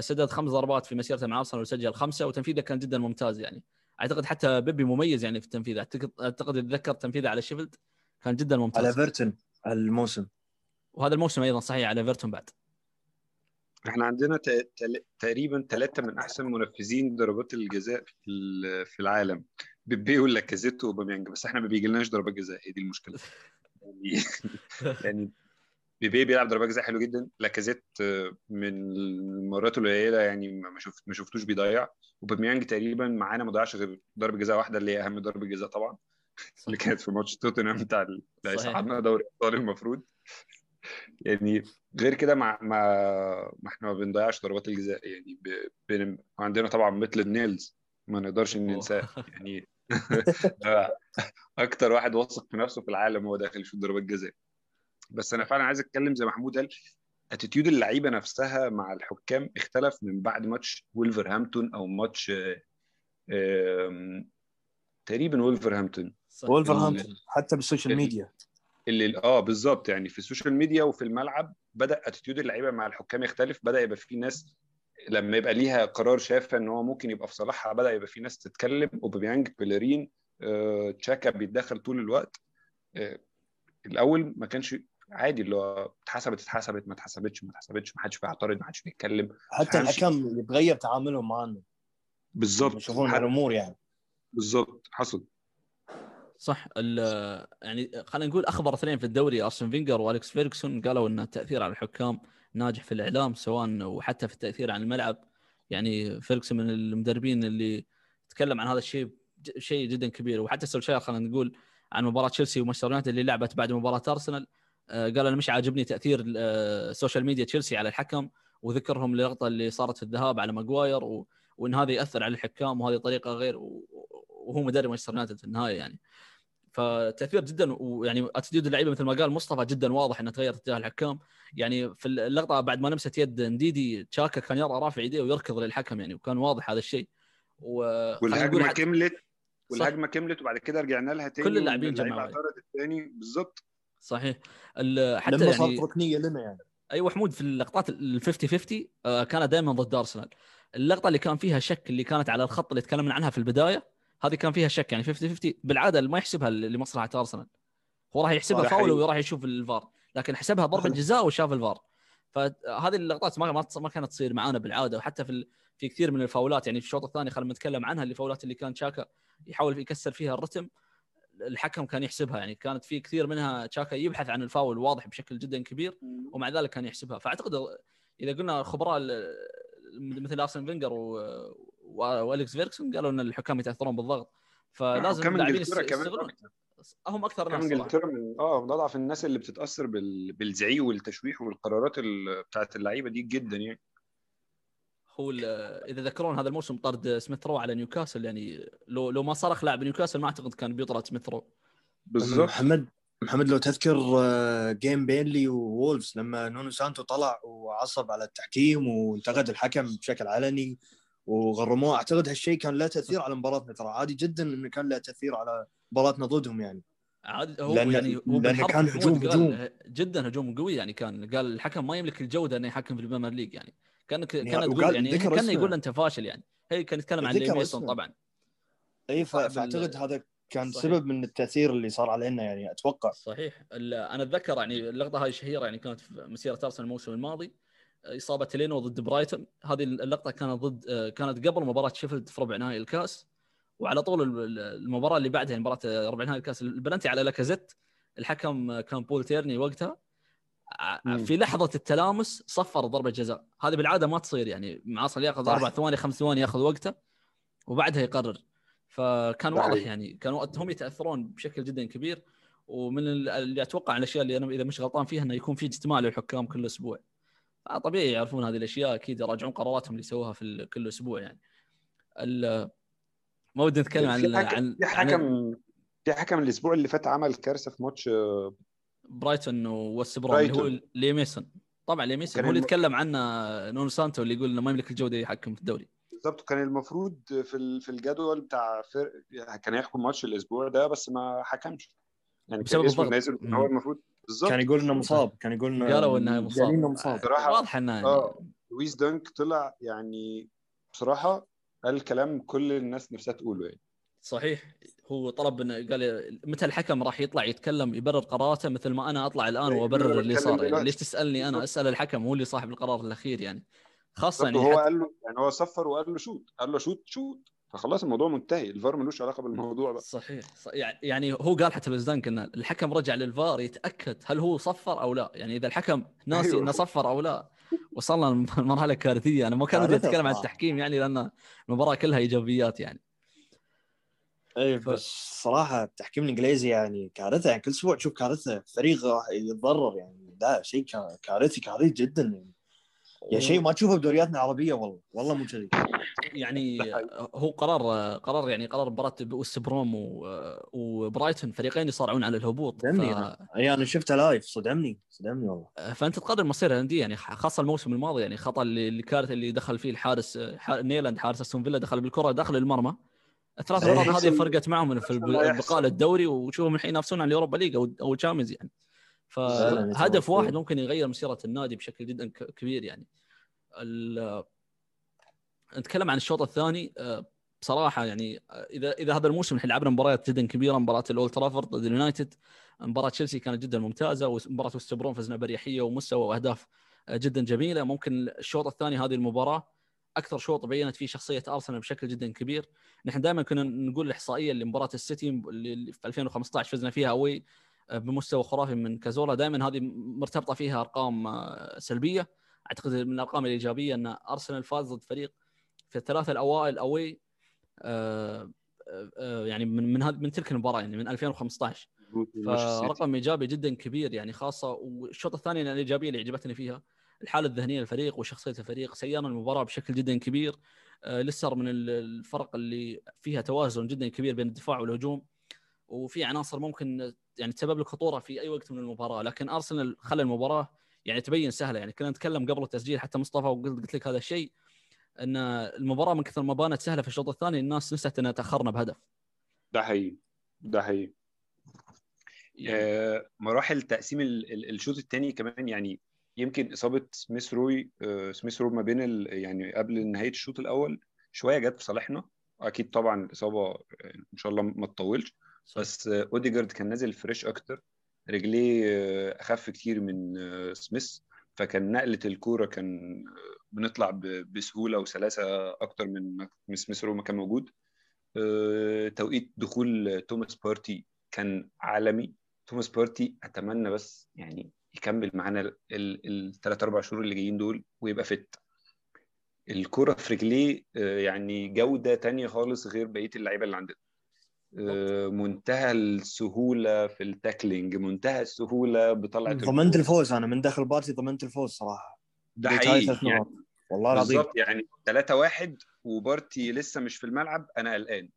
Speaker 1: سدد خمس ضربات في مسيرته مع أرسنال وسجل خمسة وتنفيذه كان جدا ممتاز يعني. أعتقد حتى بيبي مميز يعني في التنفيذ. اعتقد أعتقد اتذكر تنفيذه على شيفيلد كان جدا ممتاز.
Speaker 2: على إيفرتون الموسم.
Speaker 1: وهذا الموسم أيضا صحيح على إيفرتون بعد.
Speaker 3: إحنا عندنا تقريبا ثلاثة من أحسن منفذين ضربات الجزاء في العالم. بيبي ولاكازيت وأوباميانج بس إحنا ما بيجيلناش ضربات جزاء. هي دي المشكلة. يعني يعني بيبي بيلعب ضربات جزاء حلو جدا. لاكازيت من المرات القليلة يعني ما شفت ما شفتوش بيضيع. وباميانج تقريبا معانا ما ضيعش غير ضربة جزاء واحدة اللي هي أهم ضربة جزاء طبعا. اللي كانت في ماتش توتنهام بتاع اللي هيصعدنا دوري الابطال المفروض. يعني غير كده ما ما ما إحنا ما بنضيعش ضربات الجزاء. يعني ب... عندنا طبعا مثل النيلز ما نقدرش ننساه. يعني أكتر واحد واثق في نفسه في العالم هو داخل يشوط ضربات جزاء. بس أنا فعلا عايز أتكلم زي محمود قال. attitude اللعيبة نفسها مع الحكام اختلف من بعد ماتش وولفرهامبتون أو ماتش تقريبا وولفرهامبتون
Speaker 2: وولفرهامبتون حتى بال social media
Speaker 3: اللي آه بالظبط. يعني في ال social media وفي الملعب بدأ attitude اللعيبة مع الحكام يختلف. بدأ يبقى في ناس لما يبقى ليها قرار شافه إن هو ممكن يبقى في صالحها بدأ يبقى في ناس تتكلم. اوباميانج بيليرين آه، تشاكا بيتدخل طول الوقت. آه، الأول ما كانش عادي اللي هو اتحسبت اتحسبت ما اتحسبتش ما اتحسبتش ما حدش بيعترض ما حدش بيتكلم
Speaker 2: حتى الحكم يتغير تعاملهم معنا
Speaker 3: بالظبط.
Speaker 2: يشوفون الأمور يعني.
Speaker 3: بالظبط. حصل.
Speaker 1: صح. يعني خلينا نقول أخبر اثنين في الدوري أرسين فينجر والكس فيرجسون قالوا إن التأثير على الحكام ناجح في الإعلام سواء وحتى في التأثير على الملعب. يعني فيرجسون من المدربين اللي تكلم عن هذا الشيء شيء جدا كبير. وحتى سولشاير خلينا نقول عن مباراة تشيلسي ومانشستر يونايتد اللي لعبت بعد مباراة أرسنال. قال أنا مش عاجبني تأثير ال social media تشيلسي على الحكم وذكرهم اللقطه اللي صارت في الذهاب على ماجواير و... وإن هذا يأثر على الحكام وهذه طريقة غير وهو مدرب مانشستر يونايتد في النهاية يعني. فتأثير جدا ويعني attitude اللعيبة مثل ما قال مصطفى جدا واضح إنه تغير تجاه الحكام. يعني في اللقطة بعد ما لمست يد نديدي تشاكا كان يرى رافع يديه ويركض للحكم يعني وكان واضح هذا الشيء.
Speaker 3: و... والهجمة. كملت والهجمة كملت وبعد كده رجعنا لها تاني
Speaker 1: كل اللاعبين جمعوا
Speaker 3: الثاني بالظبط.
Speaker 1: صحيح. حتى
Speaker 2: لما يعني صارت ركنية لنا يعني.
Speaker 1: أيوه حمود في اللقطات ال 50 50 كان دائما ضد أرسنال. اللقطة اللي كان فيها شك اللي كانت على الخط اللي تكلمنا عنها في البداية هذه كان فيها شك يعني 50 50 بالعادة ما يحسبها لمصلحة أرسنال. هو راح يحسبها فاول. وراح يشوف الفار. لكن حسبها ضربة جزاء وشاف الفار. فهذه اللقطات ما ما ما كانت تصير معانا بالعادة. وحتى في ال... في كثير من ال fouls يعني في الشوط الثاني خلينا نتكلم عنها اللي fouls اللي كان شاكا يحاول يكسر فيها الرتم. الحكم كان يحسبها يعني كانت في كثير منها شاكا يبحث عن الفاول واضح بشكل جدا كبير ومع ذلك كان يحسبها. فأعتقد إذا قلنا خبراء ال- مثل آرسن فينجر. والكس فيرجسون قالوا إن الحكام يتأثرون بالضغط. فلازم اللاعبين يستغلون. هم
Speaker 3: أكثر
Speaker 1: ناس
Speaker 3: إنجلترا من آه من أضعف الناس اللي بتتأثر بال... بالزعيق والتشويح والقرارات ال... بتاعت اللعيبة دي جدا يعني.
Speaker 1: هو ال- إذا تذكرون هذا الموسم طرد سميث رو على نيوكاسل يعني لو لو ما صرخ لاعب نيوكاسل ما أعتقد كان بيطرد سميث رو.
Speaker 3: بالظبط
Speaker 2: محمد محمد لو تذكر آه، game بينلي وولفز لما نونو سانتو طلع وعصب على التحكيم وانتقد الحكم بشكل علني وغرموه أعتقد هالشيء كان له تأثير على مباراتنا. ترى عادي جدا إنه كان له تأثير على مباراتنا ضدهم يعني.
Speaker 1: عادي هو
Speaker 2: لأن-
Speaker 1: يعني هو
Speaker 2: لأن كان هجوم- هجوم.
Speaker 1: جدا هجوم قوي يعني كان قال الحكم ما يملك الجودة إنه يحكم في البريمير ليج يعني. كانك
Speaker 2: يعني
Speaker 1: كأنه تقول يعني كان
Speaker 2: اسمه.
Speaker 1: يقول انت فاشل يعني هي كان يتكلم عن
Speaker 2: اسمه.
Speaker 1: طبعا إي
Speaker 2: فاعتقد هذا كان
Speaker 1: صحيح.
Speaker 2: سبب من التأثير اللي صار علينا يعني أتوقع
Speaker 1: صحيح أنا أتذكر يعني اللقطة هاي شهيرة يعني كانت في مسيرة أرسنال الموسم الماضي إصابة لينو ضد برايتون هذه اللقطة كانت ضد كانت قبل مباراة شيفيلد في ربع نهائي الكاس وعلى طول ال- المباراة اللي بعدها يعني مباراة ربع نهائي الكاس البلنتي على لاكازيت الحكم كان بول تيرني وقتها. في لحظة التلامس صفر ضربة جزاء. هذه بالعادة ما تصير يعني مع ارسنال ياخذ. أربع ثواني خمس ثواني ياخذ وقته وبعدها يقرر. فكان واضح. يعني كانوا هم يتأثرون بشكل جدا كبير ومن ال- اللي أتوقع الأشياء اللي أنا إذا مش غلطان فيها إنه يكون في اجتماع للحكام كل أسبوع. طبيعي يعرفون هذه الأشياء أكيد يراجعون قراراتهم اللي سووها في كل أسبوع يعني. ما ودي نتكلم عن
Speaker 3: في حكم
Speaker 1: عن
Speaker 3: في
Speaker 1: عن
Speaker 3: حكم في حكم الأسبوع اللي فات عمل كارثة في ماتش آه،
Speaker 1: برايتون ووست بروم اللي هو.
Speaker 3: لي
Speaker 1: ميسون طبعا لي
Speaker 3: ميسون
Speaker 1: هو اللي
Speaker 3: الم-
Speaker 1: يتكلم عنه نونو سانتو اللي يقول إنه ما يملك الجودة يحكم في الدوري.
Speaker 3: بالظبط كان المفروض في ال- في الجدول بتاع فرق كان هيحكم ماتش الأسبوع ده بس ما حكمش. يعني كان
Speaker 1: بسبب
Speaker 3: اسمه
Speaker 1: الضغط.
Speaker 3: نازل. هو المفروض بالظبط
Speaker 2: كان يقول إنه مصاب كان يقول إنه
Speaker 1: قالوا إنه مصاب.
Speaker 2: قالوا إنه مصاب.
Speaker 3: صراحة-
Speaker 1: واضح انه يعني
Speaker 3: آه لويس دانك طلع يعني بصراحة قال كلام كل الناس نفسها تقوله يعني.
Speaker 1: صحيح. هو طلب إنه قال متى الحكم راح يطلع يتكلم يبرر قراراته مثل ما أنا أطلع الآن
Speaker 3: أيوة، وأبرر
Speaker 1: اللي صار. يعني. ليش تسألني
Speaker 3: أنا.
Speaker 1: أسأل الحكم هو اللي صاحب القرار الأخير يعني.
Speaker 3: خاصة
Speaker 1: يعني حتى
Speaker 3: قال له يعني هو صفر وقال له shoot قال له shoot shoot. فخلاص الموضوع منتهي. الفار ملوش علاقة بالموضوع بقى.
Speaker 1: صحيح. يعني هو قال حتى لويس دانك إن الحكم رجع للفار يتأكد هل هو صفر أو لا. يعني إذا الحكم ناسي
Speaker 3: أيوة.
Speaker 1: إنه صفر أو لا وصلنا لمرحلة كارثية. أنا ما كان ودي أتكلم عن. التحكيم يعني لأن المباراة كلها إيجابيات يعني.
Speaker 2: اي بس صراحة التحكيم الإنجليزي يعني كارثة يعني كل أسبوع تشوف كارثة فريق راح يتضرر يعني ده شيء كا- كارثي كارثي جدا يعني يا شيء ما تشوفه بدورياتنا العربية والله والله مو كذي.
Speaker 1: يعني. هو قرار قرار يعني قرار مباراة وست بروم وبرايتون فريقين يصارعون على الهبوط
Speaker 2: صدمني
Speaker 1: ف...
Speaker 2: أنا. اي أنا شفتها live صدمني صدمني والله.
Speaker 1: فأنت تقرر مصير الأندية يعني خاصة الموسم الماضي يعني خطأ اللي اللي دخل فيه الحارس نيلاند حارس أستون فيلا دخل بالكرة داخل المرمى. الثلاث
Speaker 2: إيه.
Speaker 1: نقاط هذه فرقت معهم في. البقاء الدوري وشوفهم الحين ينافسون على اليوروبا ليج أو أو الشامبيونز يعني فهدف. واحد ممكن يغير مسيرة النادي بشكل جدا كبير يعني نتكلم عن الشوط الثاني آه، بصراحة يعني آه، اذا إذا هذا الموسم إحنا لعبنا مباريات جدا كبيرة مباراة الأولد ترافورد ضد اليونايتد مباراة تشيلسي كانت جدا ممتازة ومباراه وست بروم فزنا بريحية ومستوى وأهداف آه، جدا جميلة ممكن الشوط الثاني هذه المباراة أكثر شوط بينت فيه شخصية أرسنال بشكل جدا كبير. نحن دائما كنا نقول الإحصائية اللي مباراة السيتي اللي في 2015 فزنا فيها أوي آه، بمستوى خرافي من كازولا. دائما هذه مرتبطة فيها أرقام آه، سلبية. أعتقد من الأرقام الإيجابية إن أرسنال فاز ضد فريق في الثلاثه الأوائل أوي آه، يعني من من من تلك المباراة يعني من 2015
Speaker 3: مانشستر سيتي.
Speaker 1: فرقم ايجابي جدا كبير يعني خاصة. والشوط الثاني الإيجابية اللي عجبتني فيها الحالة الذهنية للفريق وشخصية الفريق سيرنا المباراة بشكل جدا كبير. آه، لسه من ال- الفرق اللي فيها توازن جدا كبير بين الدفاع والهجوم. وفي عناصر ممكن يعني تسبب لك خطورة في أي وقت من المباراة. لكن أرسنال خلى المباراة يعني تبين سهلة. يعني كنا نتكلم قبل التسجيل حتى مصطفى وقلت قلت لك هذا الشيء إن المباراة من كثر ما بانت سهلة في الشوط الثاني الناس نسيت إنها تأخرنا بهدف.
Speaker 3: ده حقيقي. ده حقيقي.
Speaker 1: يعني
Speaker 3: آه، مراحل تقسيم ال- ال- الشوط الثاني كمان يعني يمكن إصابة سميث روي آه، سميث روي ما بين ال- يعني قبل نهاية الشوط الأول شوية جت في صالحنا. أكيد طبعا الإصابة إن شاء الله ما تطولش. بس أوديجارد كان نازل fresh أكتر. رجليه أخف كتير من سميث. فكان نقلة الكورة كان بنطلع بسهولة وسلاسة أكتر من سميث رو ما كان موجود. آه، توقيت دخول توماس بارتي كان عالمي. توماس بارتي أتمنى بس يعني يكمل معانا الثلاث أربع شهور اللي جايين دول ويبقى fit الكرة في رجليه آه، يعني جودة تانية خالص غير بقية اللعيبة اللي عندنا آه، منتهى السهولة في ال tackling منتهى السهولة بطلعة
Speaker 2: ضمنت. الفوز أنا من داخل بارتي ضمنت الفوز صراحة
Speaker 3: ده حقيقي يعني.
Speaker 2: والله العظيم
Speaker 3: بالظبط يعني 3 1 وبارتي لسه مش في الملعب أنا قلقان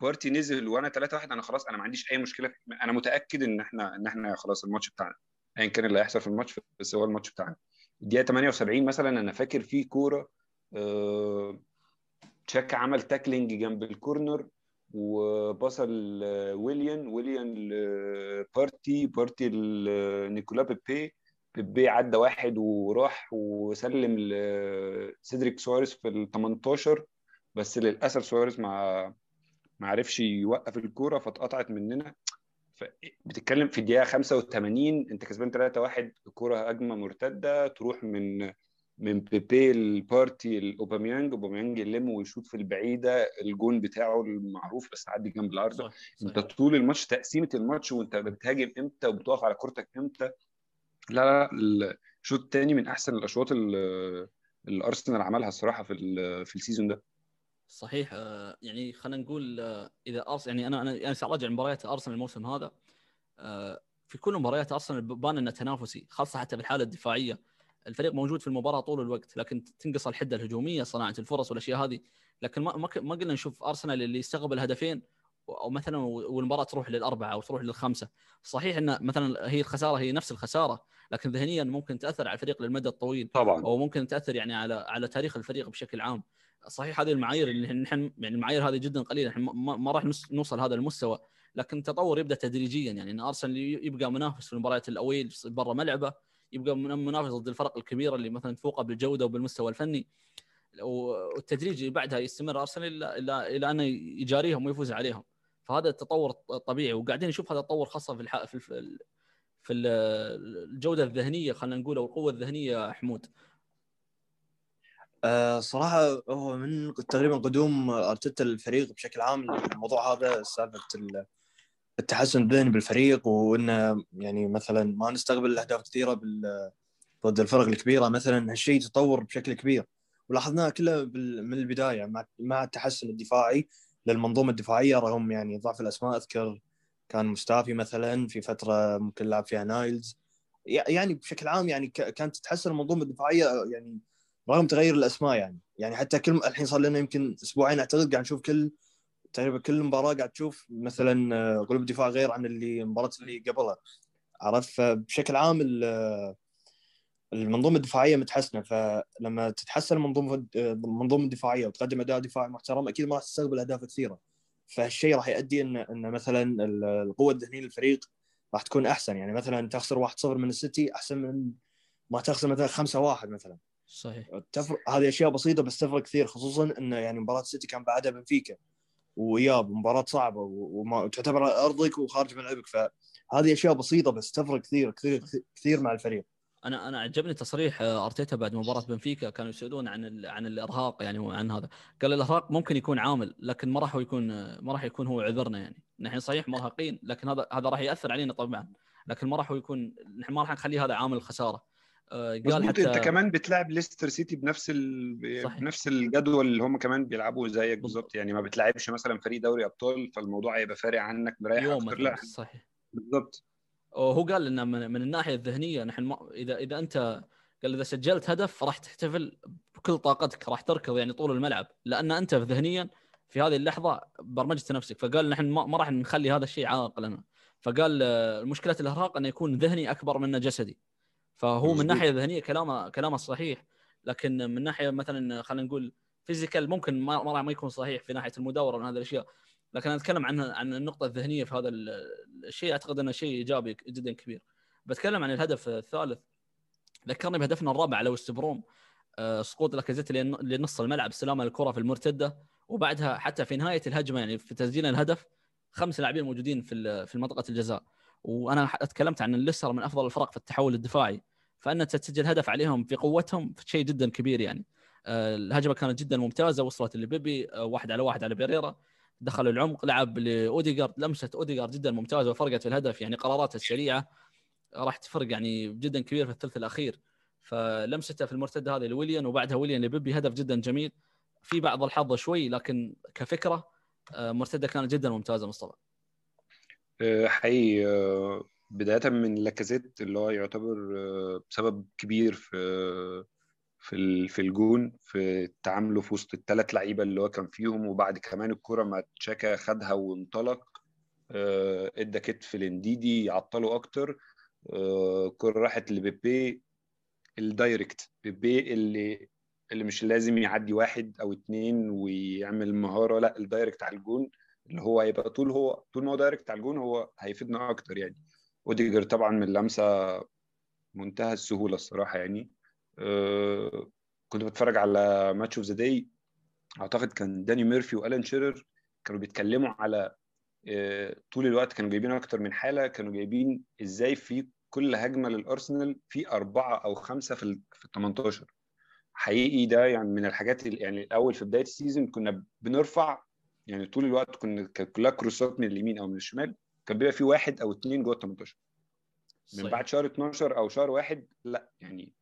Speaker 3: بارتي نزل وأنا 3 1 أنا خلاص أنا ما عنديش أي مشكلة. أنا متأكد إن إحنا إن إحنا خلاص الماتش بتاعنا ايا كان اللي هيحصل في الماتش بس هو الماتش بتاعنا. الدقيقة 78 مثلا أنا فاكر في كورة آه... تشاكا عمل tackling جنب ال corner وبصل ويليان ويليان لبارتي بارتي لنيكولا بيبي بيبي عدى واحد وراح وسلم لسيدريك سواريز في ال 18 بس للأسف سواريز ما ما عرفش يوقف الكورة فاتقطعت مننا. بتتكلم في الدقيقة 85 انت كسبان 3 1 الكورة هجمة مرتدة تروح من من بيبي لبارتي لأوباميانج أوباميانج يلم ويشوط في البعيدة الجون بتاعه المعروف بس عدي جنب العارضه
Speaker 1: صح
Speaker 3: انت. طول الماتش تقسيمة الماتش وانت بتهاجم إمتى وبتقف على كورتك إمتى. لا لا الشوط الثاني من أحسن الأشواط اللي اللي ارسنال عملها الصراحة في في السيزون ده.
Speaker 1: صحيح آه، يعني خلينا نقول آه، إذا ارسنال يعني أنا أنا أنا ساراجع مباريات أرسنال الموسم هذا آه، في كل مباريات أرسنال بان إنه تنافسي خاصة حتى في الحالة الدفاعية. الفريق موجود في المباراة طول الوقت لكن تنقص الحدة الهجومية صناعة الفرص والأشياء هذه. لكن ما ما قلنا نشوف أرسنال اللي يستقبل هدفين أو مثلا والمباراة تروح للأربعة أو تروح للخمسة. صحيح إن مثلا هي الخسارة هي نفس الخسارة لكن ذهنيا ممكن تأثر على الفريق للمدى الطويل
Speaker 3: طبعا.
Speaker 1: أو ممكن تأثر يعني على على تاريخ الفريق بشكل عام. صحيح هذه المعايير اللي نحن يعني المعايير هذه جدا قليلة. نحن ما, راح نوصل هذا المستوى. لكن التطور يبدأ تدريجيا. يعني إن أرسنال يبقى منافس في المباريات الأويل برا ملعبه يبقى من- منافس ضد الفرق الكبيرة اللي مثلا تفوقه بالجودة وبالمستوى الفني. والتدريج بعدها يستمر. أرسنال إلى إلى انه يجاريهم ويفوز عليهم. فهذا التطور الطبيعي وقاعدين نشوف هذا التطور خاصة في. في. في ال- الجودة الذهنية خلينا نقول أو القوة الذهنية حمود.
Speaker 2: آه صراحة هو من تقريبا قدوم أرتيتا الفريق بشكل عام الموضوع هذا سالفة ال- التحسن الذهني بالفريق وإنه يعني مثلا ما نستقبل الاهداف كثيرة بال- ضد الفرق الكبيرة. مثلا هالشيء تطور بشكل كبير. ولاحظناه كله من البداية مع مع التحسن الدفاعي للمنظومة الدفاعية رغم يعني ضعف الأسماء. أذكر كان مستافي مثلا في فترة ممكن لعب فيها نايلز. يعني بشكل عام يعني كانت تتحسن المنظومة الدفاعية يعني رغم تغير الأسماء يعني. يعني حتى كل الحين صار لنا يمكن أسبوعين أعتقد قاعد نشوف كل تقريبا كل مباراة قاعد تشوف مثلا آه، قلوب دفاع غير عن اللي المباراه اللي قبلها. عرفت؟ فبشكل عام ال- المنظومة الدفاعية متحسنة. فلما تتحسن المنظومه المنظومه الدفاعيه وتقدم أداء دفاعي محترم أكيد ما راح تستقبل أهداف كثيرة. فهالشيء راح يؤدي ان إن مثلا ال- القوة الذهنية للفريق راح تكون أحسن. يعني مثلا تخسر 1-0 من السيتي أحسن من ما تخسر مثلا 5-1 مثلا.
Speaker 1: صحيح.
Speaker 2: تفرق هذه أشياء بسيطة بس تفرق كثير خصوصا إنه يعني مباراة السيتي كان بعدها بنفيكا واياب مباراة صعبة وما وتعتبر أرضك وخارج ملعبك فهذه أشياء بسيطة بس تفرق كثير كثير كثير مع الفريق.
Speaker 1: أنا أنا عجبني تصريح آه، أرتيتا بعد مباراة بنفيكا كانوا يسألون عن ال... عن الإرهاق يعني وعن هذا. قال الإرهاق ممكن يكون عامل لكن ما راح يكون آه، ما راح يكون هو عذرنا يعني. نحن صحيح مرهقين لكن هذا هذا راح يأثر علينا طبعا لكن ما راح يكون نحن ما راح نخلي هذا عامل خسارة. آه، قال
Speaker 3: مظبوط
Speaker 1: حتى
Speaker 3: انت كمان بتلعب ليستر سيتي بنفس ال...
Speaker 1: صحيح.
Speaker 3: بنفس الجدول اللي هم كمان بيلعبوا زيك بالظبط. يعني ما بتلعبش مثلا فريق دوري أبطال فالموضوع هيبقى فارق عنك مريح
Speaker 1: أكتر.
Speaker 3: لا.
Speaker 1: صحيح.
Speaker 3: بالظبط.
Speaker 1: هو قال ان من, من الناحية الذهنية نحن ما إذا إذا أنت قال إذا سجلت هدف راح تحتفل بكل طاقتك راح تركض يعني طول الملعب. لأن أنت ذهنيا في هذه اللحظة برمجت نفسك. فقال نحن ما ما راح نخلي هذا الشيء عائق لنا. فقال آه، مشكله الإرهاق إنه يكون ذهني أكبر منه جسدي فهو من. ناحية ذهنية كلامه كلامه صحيح. لكن من ناحية مثلا خلينا نقول فيزيكال ممكن ما ما يكون صحيح في ناحية المداورة من هذه الأشياء. لكن أنا أتكلم عن عن النقطة الذهنية في هذا ال- الشيء أعتقد إنه شيء إيجابي جدا كبير. بتكلم عن الهدف الثالث. ذكرني بهدفنا الرابع على وست بروم. آه، سقوط لاكازيت لنص الملعب استلام الكرة في المرتدة. وبعدها حتى في نهاية الهجمة يعني في تسجيل الهدف خمس لاعبين موجودين في في منطقة الجزاء. وأنا تكلمت عن الليستر من أفضل الفرق في التحول الدفاعي. فان تسجل هدف عليهم في قوتهم شيء جدا كبير يعني. آه، الهجمة كانت جدا ممتازة وصلت لبيبي آه، واحد على واحد على بيريرا. دخل العمق لعب لاوديجارد لمسة اوديجارد جدا ممتازة وفرقت في الهدف يعني قراراته السريعة. راح تفرق يعني جدا كبير في الثلث الأخير. فلمسته في المرتدة هذه لويليان وبعدها ويليان لبيبي هدف جدا جميل. في بعض الحظ شوي لكن كفكرة آه، مرتدة كانت جدا ممتازة مصطفى.
Speaker 3: حقيقي بداية من لاكازيت اللي هو يعتبر سبب كبير في في في الجون في تعامله في وسط الثلاث لعيبة اللي هو كان فيهم وبعد كمان الكرة ما تشاكا خدها وانطلق آه، إدى كتف لانديدي يعطله أكتر آه، الكره راحت لبيبي ال direct. بيبي اللي اللي مش لازم يعدي واحد أو اتنين ويعمل مهارة لا ال direct على الجون. اللي هو هيبقى طول هو طول ما هو direct على الجون هو هيفيدنا أكتر يعني. أوديجارد طبعا من لمسه منتهى السهولة الصراحة يعني. آه، كنت بتفرج على Match of the Day أعتقد كان داني ميرفي وألان شيرر كانوا بيتكلموا على آه، طول الوقت كانوا جايبين أكتر من حالة كانوا جايبين إزاي في كل هجمة للأرسنال في أربعة أو خمسة في ال 18 حقيقي ده يعني من الحاجات يعني الأول في بداية ال season كنا بنرفع يعني طول الوقت كنا كانت كلها crossات من اليمين أو من الشمال كان بيبقى في واحد أو اثنين جوه ال 18 من بعد شهر 12 أو شهر واحد لأ يعني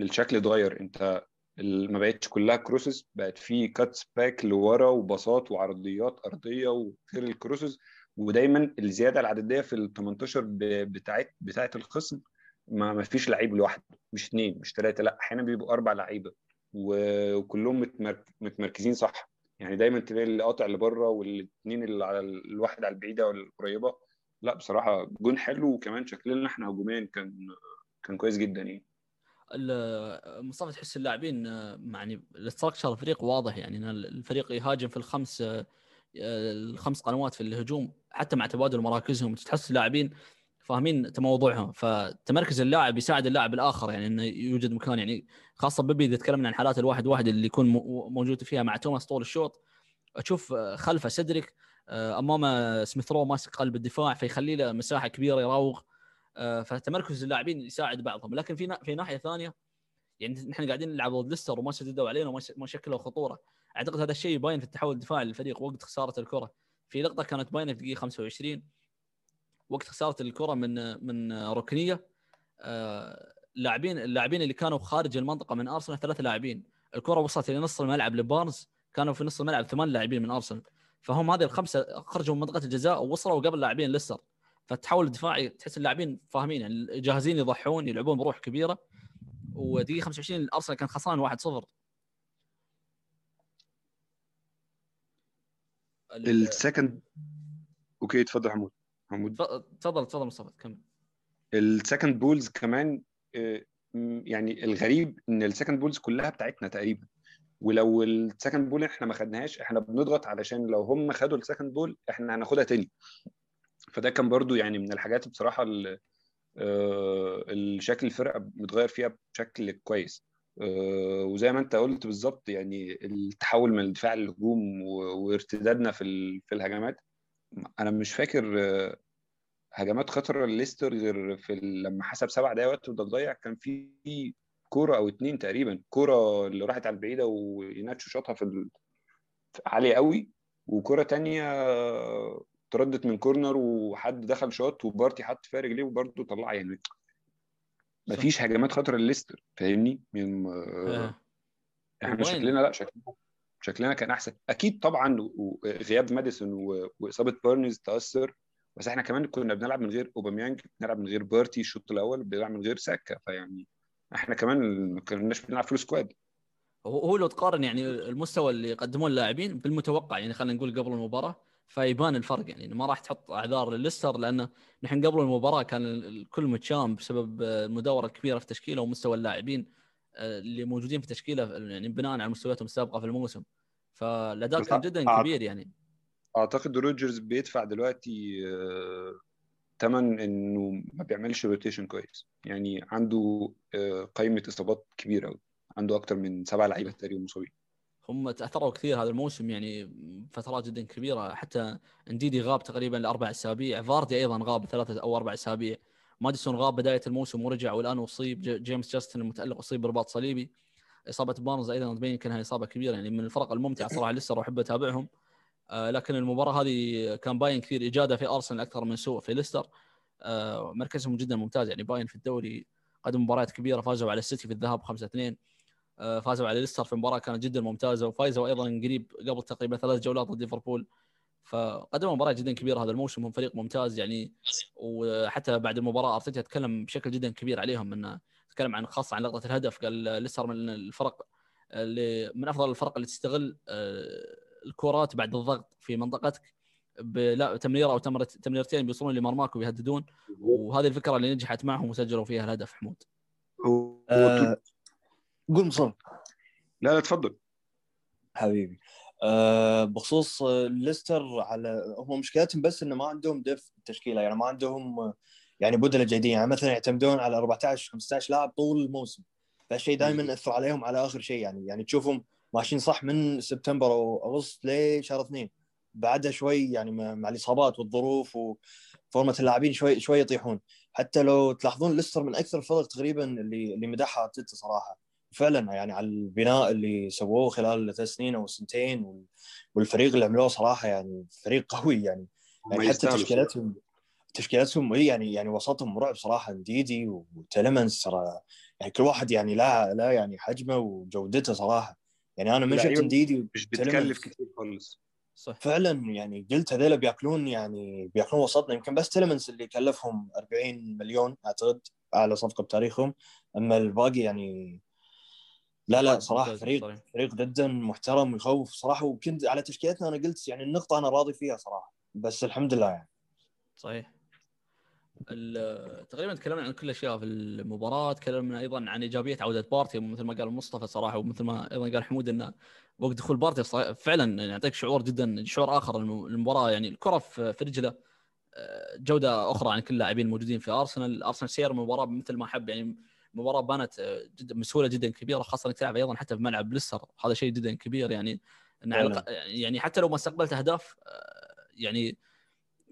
Speaker 3: الشكل اتغير. أنت ما بقتش كلها crosses بقت في cuts back لورا وباصات وعرضيات أرضية وغير ال crosses ودايما الزيادة العددية في ال 18 بتاعت بتاعت الخصم ما ما فيش لعيب لوحده مش اثنين مش ثلاثة لأ أحيانا بيبقوا أربع لعيبة وكلهم متمرك... متمركزين صح. يعني دايما تلاقي اللي قاطع لبره والاثنين اللي على الواحد على البعيدة والقريبة. لا بصراحة جون حلو وكمان شكلنا إحنا هجوميا كان كان كويس جدا يعني.
Speaker 1: مصطفى تحس اللاعبين يعني الاستراكشر الفريق واضح يعني الفريق يهاجم في الخمس الخمس قنوات في الهجوم حتى مع تبادل مراكزهم تحس اللاعبين فاهمين موضوعهم فتمركز اللاعب يساعد اللاعب الآخر يعني إنه يوجد مكان يعني خاصة بيبي إذا تكلمنا عن حالات الواحد واحد اللي يكون موجود فيها مع توماس طول الشوط أشوف خلفه سيدريك أمامه سميث رو ماسك قلب الدفاع فيخلي له مساحة كبيرة يراوغ آه، فتمركز اللاعبين يساعد بعضهم. لكن في في ناحية ثانية يعني نحن قاعدين نلعب ضد ليستر وما سددوا علينا وما شكلوا خطورة. أعتقد هذا الشيء باين في التحول الدفاعي للفريق وقت خسارة الكرة. في لقطة كانت باينة في الدقيقه 25 وقت خسارة الكرة من من ركنيه آه، لاعبين اللاعبين اللي كانوا خارج المنطقة من أرسنال ثلاث لاعبين. الكرة وصلت إلى نص الملعب لبارنز كانوا في نص الملعب ثمان لاعبين من أرسنال. فهم هذه الخمسة خرجوا من منطقة الجزاء ووصلوا قبل لاعبين ليستر. فالتحول الدفاعي تحس اللاعبين فاهمين يعني جاهزين يضحون يلعبون بروح كبيرة. ودقيقة 25 الأرسنال كان خسران 1-0
Speaker 3: السكند أوكي تفضل حمود.
Speaker 1: حمود تفضل تفضل مصطفى كمل.
Speaker 3: ال second balls كمان آه، يعني الغريب إن ال second balls كلها بتاعتنا تقريبا. ولو ال second ball إحنا ما خدناهاش إحنا بنضغط علشان لو هم خدوا ال second ball إحنا هناخدها تاني. فده كان برضو يعني من الحاجات بصراحة اللي آه، الشكل الفرقة متغير فيها بشكل كويس. آه، وزي ما أنت قلت بالظبط يعني التحول من الدفاع للهجوم وارتدادنا في في الهجمات أنا مش فاكر آه، هجمات خطره لليستر غير في لما حسب سبع دقايق وقت ضايع كان في كورة أو اتنين تقريبا كورة اللي راحت على البعيدة إيهيناتشو شاطها في عالية قوي وكورة تانية تردت من corner وحد دخل شاط وبارتي حط فيها رجليه وبرده طلعها يعني مفيش هجمات خطره لليستر فاهمني؟ من آه. إحنا شكلنا لا شكلنا شكلنا كان أحسن. أكيد طبعا غياب ماديسون وإصابة بارنز تأثر بس إحنا كمان كنا بنلعب من غير أوباميانج بنلعب من غير بارتي الشوط الأول بنلعب من غير ساكا فيعني إحنا كمان ما كناش بنلعب full squad
Speaker 1: هو لو تقارن يعني المستوى اللي يقدمون اللاعبين بالمتوقع يعني خلينا نقول قبل المباراة فيبان الفرق يعني ما راح تحط أعذار لليستر لأنه نحن قبل المباراة كان الكل متشائم بسبب المداورة الكبيرة في التشكيله ومستوى اللاعبين. اللي موجودين في التشكيله يعني بناء على مستوياتهم السابقة في الموسم. فالأداء كان جدا كبير يعني.
Speaker 3: أعتقد روجرز بيدفع دلوقتي ثمن آه، إنه ما بيعملش rotation كويس. يعني عنده آه، قائمه إصابات كبيرة قوي عنده أكتر من سبع لعيبة تقريبا مصابين.
Speaker 1: هم تأثروا كثير هذا الموسم يعني فترات جدا كبيرة. حتى إنديدي غاب تقريبا لأربع أسابيع. فاردي أيضا غاب ثلاثة أو أربع أسابيع. ماديسون غاب بداية الموسم ورجع والآن أصيب جيمس جاستن المتألق أصيب برباط صليبي. إصابة بارنز أيضا تبين كانها إصابة كبيرة يعني من الفرق الممتعة صراحة لسه أحب أتابعهم. آه لكن المباراة هذه كان باين كثير إجادة في أرسنال أكثر من سوء في ليستر. آه مركزهم جدا ممتاز يعني باين في الدوري قدم مباريات كبيرة فازوا على السيتي في الذهاب 5 2 آه فازوا على ليستر في مباراة كانت جدا ممتازة وفايزوا أيضا قريب قبل تقريبا ثلاث جولات ضد ليفربول. فقدموا مباراة جدا كبيرة. هذا الموسم هم فريق ممتاز يعني وحتى بعد المباراة أرتيتا تكلم بشكل جدا كبير عليهم. إنه تكلم عن خاصة عن لقطة الهدف قال ليستر من الفرق اللي من أفضل الفرق اللي تستغل آه، الكرات بعد الضغط في منطقتك بلا تمريرة أو تمريرتين بيوصلون لمرماك ويهددون. وهذه الفكرة اللي نجحت معهم وسجلوا فيها الهدف حمود.
Speaker 2: أه قول مصطفى.
Speaker 3: لا لا تفضل.
Speaker 2: حبيبي. أه بخصوص ليستر على هم مشكلتهم بس إنه ما عندهم دف التشكيله يعني ما عندهم يعني بدله جيدين يعني مثلا يعتمدون على 14 15 لاعب طول الموسم فالشيء دائما يأثر عليهم على آخر شيء يعني يعني تشوفهم ماشيين صح من سبتمبر أو أغسطس لشهر اثنين بعدها شوي يعني مع الإصابات والظروف وفورمة اللاعبين شوي شوي يطيحون. حتى لو تلاحظون ليستر من أكثر الفرق تقريبا اللي اللي مدحها تيتا صراحة. فعلا يعني على البناء اللي سووه خلال ثلاث سنين أو سنتين والفريق اللي عملوه صراحة يعني فريق قوي يعني. يعني حتى تشكيلتهم تشكيلتهم هي يعني يعني وسطهم مرعب صراحة ديدي وتلمنس ترى يعني كل واحد يعني لا لا يعني حجمه وجودته صراحة. يعني أنا من شفت ديدي
Speaker 3: مش بتكلف كثير خالص.
Speaker 2: صح. فعلا يعني قلت هذول بياكلون يعني بياكلون وسطنا. يمكن بس تلمنس اللي كلفهم 40 مليون أعتقد أعلى صفقة بتاريخهم. أما الباقي يعني لا لا صراحة فريق فريق جدا محترم ويخوف صراحة وكنت على تشكيلتنا أنا قلت يعني النقطة أنا راضي فيها صراحة بس الحمد لله يعني.
Speaker 1: صحيح. تقريبا تكلمنا عن كل الأشياء في المباراة تكلمنا أيضا عن إيجابية عودة بارتي مثل ما قال مصطفى صراحة ومثل ما أيضا قال حمود انه وقت دخول بارتي فعلا يعطيك شعور جدا شعور آخر المباراة يعني الكرة في رجله آه، جودة أخرى عن كل اللاعبين الموجودين في أرسنال. أرسنال سير المباراة مثل ما حب يعني المباراه بانت آه، جدا بسهوله جدا كبيرة خاصة إنك تلعب أيضا حتى في ملعب ليستر. هذا شيء جدا كبير يعني يعني حتى لو ما استقبلت أهداف آه، يعني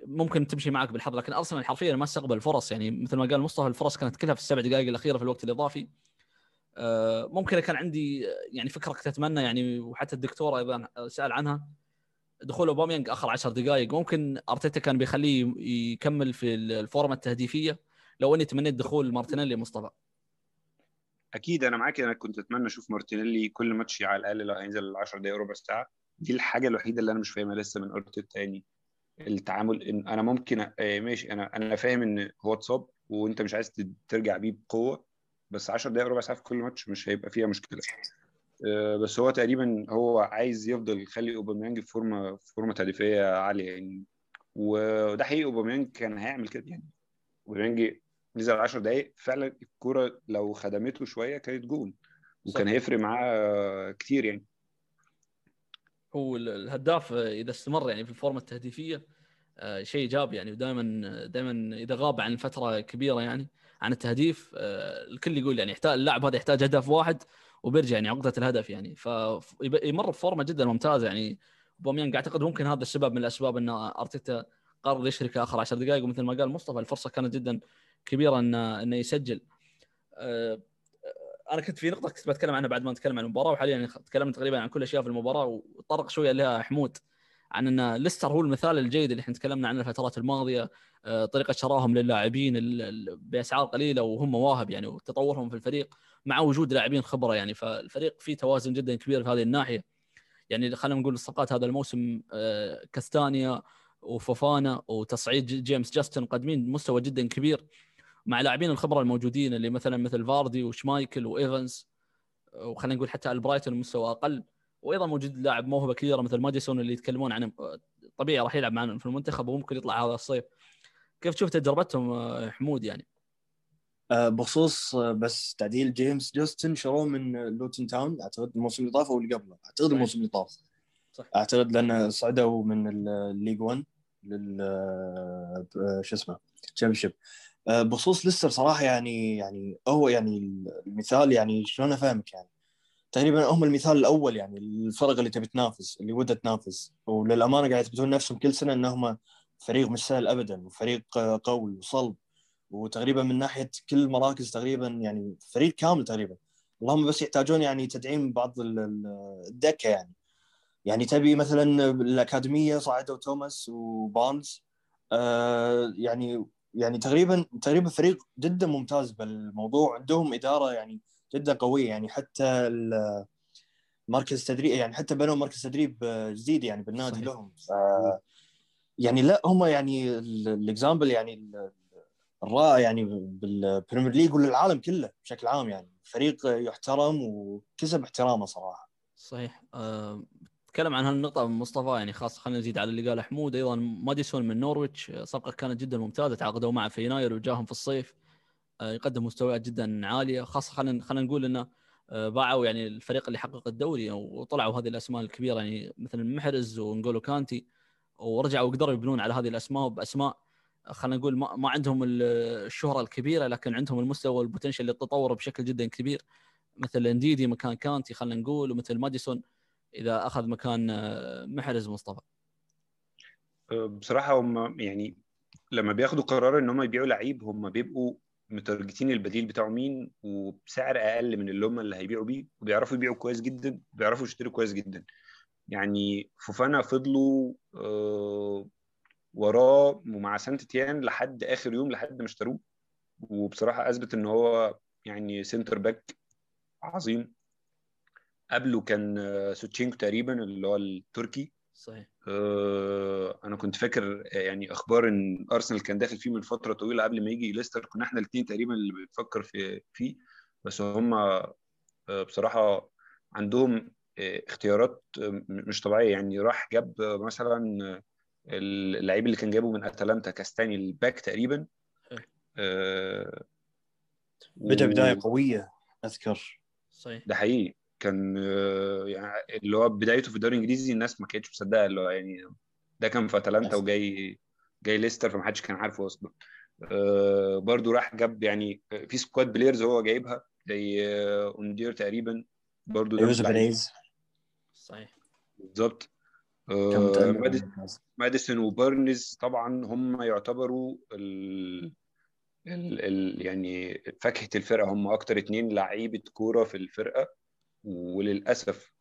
Speaker 1: ممكن تمشي معك بالحظ. لكن أرسنال حرفيا ما استقبل فرص. يعني مثل ما قال مصطفى الفرص كانت كلها في السبع دقائق الأخيرة في الوقت الإضافي. آه، ممكن كان عندي يعني فكرة كنت أتمنى يعني وحتى الدكتور أيضا سأل عنها. دخول أوباميانج آخر 10 دقائق. ممكن أرتيتا كان بيخليه يكمل في ال form ة التهديفية. لو إني تمنيت دخول مارتينيلي مصطفى.
Speaker 3: أكيد أنا معاك أنا كنت أتمنى أشوف مارتينيلي كل ماتش على الأقل لو هينزل 10 دقائق ربع ساعة. دي الحاجة الوحيدة اللي أنا مش فاهمها لسه من ارتيتا يعني التعامل إن أنا ممكن آه، ماشي أنا أنا فاهم إن هو اتصاب وأنت مش عايز ترجع بيه بقوة بس 10 دقائق ربع ساعة في كل ماتش مش هيبقى فيها مشكلة. آه، بس هو تقريبا هو عايز يفضل يخلي أوباميانج في فورمة في فورمة تهديفية عالية يعني. وده حقيقي أوباميانج كان هيعمل كده يعني. أوباميانج نزل 10 دقائق فعلا الكوره لو خدمته شوية كانت جول وكان هيفرق معاه كتير يعني.
Speaker 1: هو الهداف إذا استمر يعني في الفورمة التهديفية آه، شيء إيجابي يعني ودائما دائما إذا غاب عن فترة كبيرة يعني عن التهديف آه، الكل يقول يعني يحتاج اللاعب هذا يحتاج هدف واحد وبيرجع يعني عقدة الهدف يعني. فيمر بفورمة جدا ممتازة يعني. بوميانج أعتقد ممكن هذا السبب من الأسباب إن أرتيتا قرر يشرك آخر 10 دقائق ومثل ما قال مصطفى الفرصة كانت جدا كبيرة إنه إنه يسجل. آه، أنا كنت في نقطة كنت بتكلم عنها بعد ما نتكلم عن المباراة وحاليا تكلمنا تقريبا عن كل أشياء في المباراة وطرق شوية لها حمود عن إن ليستر هو المثال الجيد اللي إحنا تكلمنا عنه الفترات الماضية. آه، طريقة شراهم للاعبين بأسعار قليلة وهم مواهب يعني وتطورهم في الفريق مع وجود لاعبين خبرة يعني. فالفريق فيه توازن جدا كبير في هذه الناحية. يعني خلينا نقول الصفقات هذا الموسم آه، كاستانيا وفوفانا وتصعيد جيمس جاستن مقدمين مستوى جدا كبير. مع لاعبين الخبرة الموجودين اللي مثلا مثل فاردي وشمايكل وإيفنز وخلينا نقول حتى البرايتون مستوى أقل. وأيضا موجود لاعب موهبة كبيرة مثل ماديسون اللي يتكلمون عنه. طبيعي راح يلعب معنا في المنتخب وممكن يطلع هذا الصيف. كيف تشوف تجربتهم حمود يعني؟
Speaker 2: أه، بخصوص أه، بس تعديل جيمس جاستن شروه من لوتن تاون. أعتقد الموسم اللي طاف أو اللي قبله. أعتقد الموسم اللي طاف. صح أعتقد لأن صعدوا من ال League 1 لل شو اسمه Championship. بخصوص ليستر صراحة يعني يعني هو يعني المثال يعني شلون أفهمك يعني؟ تقريبا هم المثال الأول يعني الفرق اللي تبي تنافس اللي ودها تنافس. وللأمانة قاعد يثبتون نفسهم كل سنة انهم فريق مش سهل ابدا وفريق قوي وصلب. وتقريبا من ناحية كل المراكز تقريبا يعني فريق كامل تقريبا. اللهم بس يحتاجون يعني تدعيم بعض الدكة يعني. يعني تبي مثلا الأكاديمية صعدوا توماس وبارنز آه يعني يعني تقريبا تقريبا فريق جدا ممتاز بالموضوع. عندهم إدارة يعني جدا قوية. يعني حتى مركز تدريب يعني حتى بنوا مركز تدريب جديد يعني بالنادي صحيح. لهم. ف يعني لا هم يعني ال example يعني الرائع يعني بال Premier League وللعالم كله بشكل عام يعني. فريق يحترم وكسب احترامه صراحة.
Speaker 1: صحيح. أه تكلم عن هالنقطة مصطفى يعني خاصة خلينا نزيد على اللي قاله حمود أيضا ماديسون من نورويتش صفقة كانت جدا ممتازة تعاقدوا معه في يناير وجاهم في الصيف أه يقدم مستويات جدا عالية خاصة خلينا خلينا نقول إنه أه باعوا يعني الفريق اللي حقق الدوري وطلعوا هذه الأسماء الكبيرة يعني مثل محرز ونقولوا كانتي ورجعوا وقدروا يبنون على هذه الأسماء بأسماء خلينا نقول ما, ما عندهم الشهرة الكبيرة لكن عندهم المستوى والبوتنشل للتطور بشكل جدا كبير مثل إنديدي مكان كانتي خلينا نقول ومثل ماديسون. إذا أخذ مكان آه، محرز مصطفى.
Speaker 3: أه، بصراحة هم يعني لما بياخدوا قرار إن هم يبيعوا لعيب هم بيبقوا م target ين البديل بتاعه مين؟ وبسعر أقل من اللي هم اللي هيبيعوا بيه وبيعرفوا يبيعوا كويس جدا وبيعرفوا يشتروا كويس جدا. يعني فوفانا فضلوا آه، وراه ومع سانت اتيان لحد آخر يوم لحد ما اشتروه. وبصراحة أثبت إن هو يعني center back عظيم. قبله كان آه، سويونكو تقريبا اللي هو التركي.
Speaker 1: صحيح.
Speaker 3: آه أنا كنت فاكر يعني أخبار إن أرسنال كان داخل فيه من فترة طويلة قبل ما يجي ليستر. كنا إحنا الاثنين تقريبا اللي بنفكر في فيه. بس هم آه بصراحة عندهم آه اختيارات آه، مش طبيعية. يعني راح جاب مثلا اللعيب اللي كان جابه من أتلانتا كاستاني الباك تقريبا.
Speaker 2: آه بدأ بداية قوية أذكر.
Speaker 1: صحيح.
Speaker 3: ده حقيقي. كان آه يعني اللي هو بدايته في الدوري الإنجليزي الناس ما كانتش مصدقة اللي هو يعني ده كان في أتلانتا وجاي جاي ليستر فما حدش كان عارفه أصلا. آه برضو راح جاب يعني في squad players هو جايبها زي آه أوندر تقريبا. برضو
Speaker 2: يوسف
Speaker 1: صحيح.
Speaker 3: بالظبط. آه ماديسون وبارنز طبعا هم يعتبروا ال... ال... ال... يعني فاكهة الفرقة هم أكتر اتنين لعيبة كورة في الفرقة. وللأسف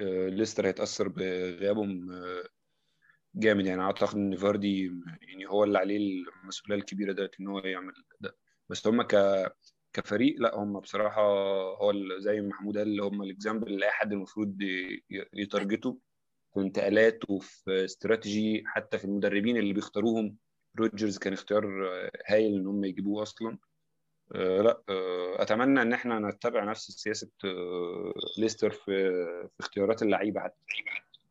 Speaker 3: آه ليستر هيتأثر بغيابهم آه جامد. يعني أعتقد إن فاردي يعني هو اللي عليه المسؤولية الكبيرة دلوقتي إن هو يعمل ده. بس هم ك كفريق لأ هم بصراحة هو زي ما محمود قال هم ال example اللي أي حد المفروض ي target ه في انتقالات وفي استراتيجي حتى في المدربين اللي بيختاروهم. روجرز كان اختيار هايل إن هم يجيبوه أصلا. آه لأ آه اتمنى إن إحنا نتبع نفس سياسة آه ليستر في في اختيارات اللعيبة حتى.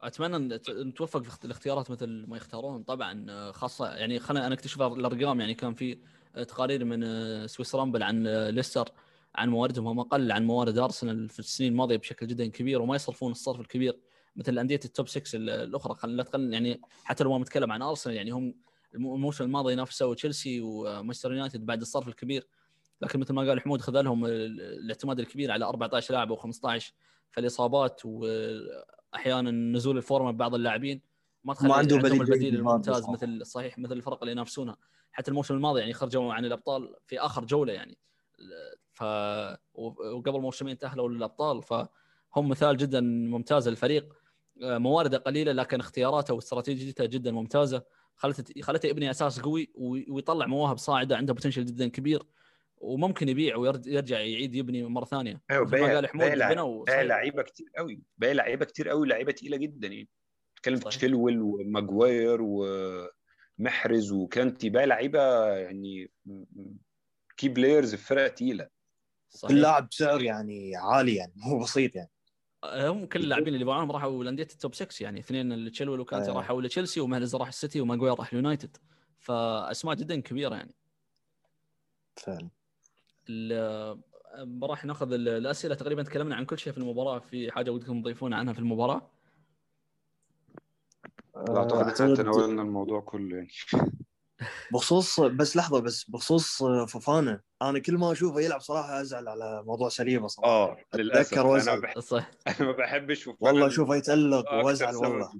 Speaker 1: أتمنى نتوفق في الاختيارات مثل ما يختارون. طبعا آه، خاصة يعني خلينا أنا أكتشف الأرقام يعني كان في تقارير من آه، سويس رامبل عن آه، ليستر عن مواردهم. هم أقل عن موارد أرسنال في السنين الماضية بشكل جدا كبير وما يصرفون الصرف الكبير مثل انديه ال top 6 الأخرى. خلينا نتكلم يعني حتى لو ما نتكلم عن أرسنال يعني هم الموسم الماضي نافسوا تشيلسي ومانشستر يونايتد بعد الصرف الكبير. لكن مثل ما قال حمود خذلهم الاعتماد الكبير على 14 لاعب أو 15 فالاصابات وأحيانا نزول الفورمة ببعض اللاعبين. ما تخلي ما عنده بديل البديل الممتاز مثل صحيح مثل الفرق اللي ينافسونها. حتى الموسم الماضي يعني خرجوا عن الأبطال في آخر جولة يعني. ف وقبل موسمين تأهلوا للأبطال فهم مثال جدا ممتاز للفريق. موارده قليلة لكن اختياراته واستراتيجيته جدا ممتازة. خلته خلته يبني أساس قوي ويطلع مواهب صاعدة عنده potential جدا كبير. وممكن يبيع ويرجع يعيد يبني مرة ثانية.
Speaker 3: أيوه باقي قال حمود باقي لعيبة كتير قوي. باقي لعيبة كتير قوي لعيبة تقيلة جدا يعني. تتكلم في تشيلويل وماجواير ومحرز وكانتي باقي لعيبة يعني key players في فرقة تقيلة.
Speaker 2: كل لاعب بسعر يعني عالي يعني مو بسيط يعني.
Speaker 1: هم كل اللاعبين اللي باعوهم راحوا لأندية ال top 6 يعني. اثنين تشيلويل وكانتي آه. راحوا لتشيلسي ومحرز راح السيتي وماجواير راح اليونايتد. فأسماء جدا كبيرة يعني.
Speaker 2: فعلا.
Speaker 1: راح ناخذ الأسئلة. تقريبا تكلمنا عن كل شيء في المباراة. في حاجة ودكم تضيفون عنها في المباراة؟
Speaker 3: لا اعتقد إحنا تناولنا الموضوع كله يعني.
Speaker 2: بخصوص بس لحظة بس بخصوص فوفانا أنا كل ما أشوفه يلعب صراحة أزعل على موضوع سليبه صراحة.
Speaker 3: آه للأسف.
Speaker 2: أنا
Speaker 3: بح-
Speaker 1: صح.
Speaker 3: أنا ما بحبش فوفانا.
Speaker 2: والله اشوفه
Speaker 3: يتألق
Speaker 2: وازعل والله.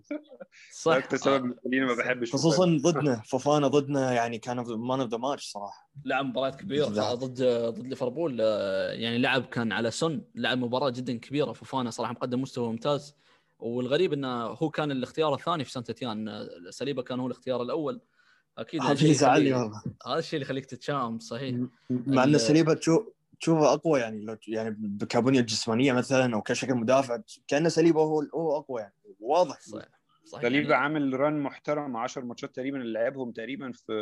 Speaker 1: صح.
Speaker 3: أكتر سبب مخليني ما بحبش
Speaker 2: خصوصا ضدنا فوفانا ضدنا يعني كان man of the match صراحة.
Speaker 1: لعب مباريات
Speaker 2: كبيرة.
Speaker 1: ضد ضد ليفربول. آه، يعني لعب كان على سن. لعب مباراة جدا كبيرة. فوفانا صراحة مقدم مستوى ممتاز. والغريب إنه هو كان الاختيار الثاني في سانت اتيان آه، صليبا كان هو الاختيار الأول. أكيد
Speaker 2: هذا يزعلني والله.
Speaker 1: هذا الشيء اللي يخليك تتشائم صحيح.
Speaker 2: مع
Speaker 1: إن
Speaker 2: صليبا تشوف تشوفه أقوى يعني لو يعني بالبنية الجسمانية مثلا أو كشكل مدافع كانه سليبة هو هو أقوى يعني واضح.
Speaker 1: صحيح صحيح.
Speaker 3: سليبا
Speaker 1: يعني
Speaker 3: عامل ران محترم 10 ماتشات تقريبا اللي لعبهم تقريبا في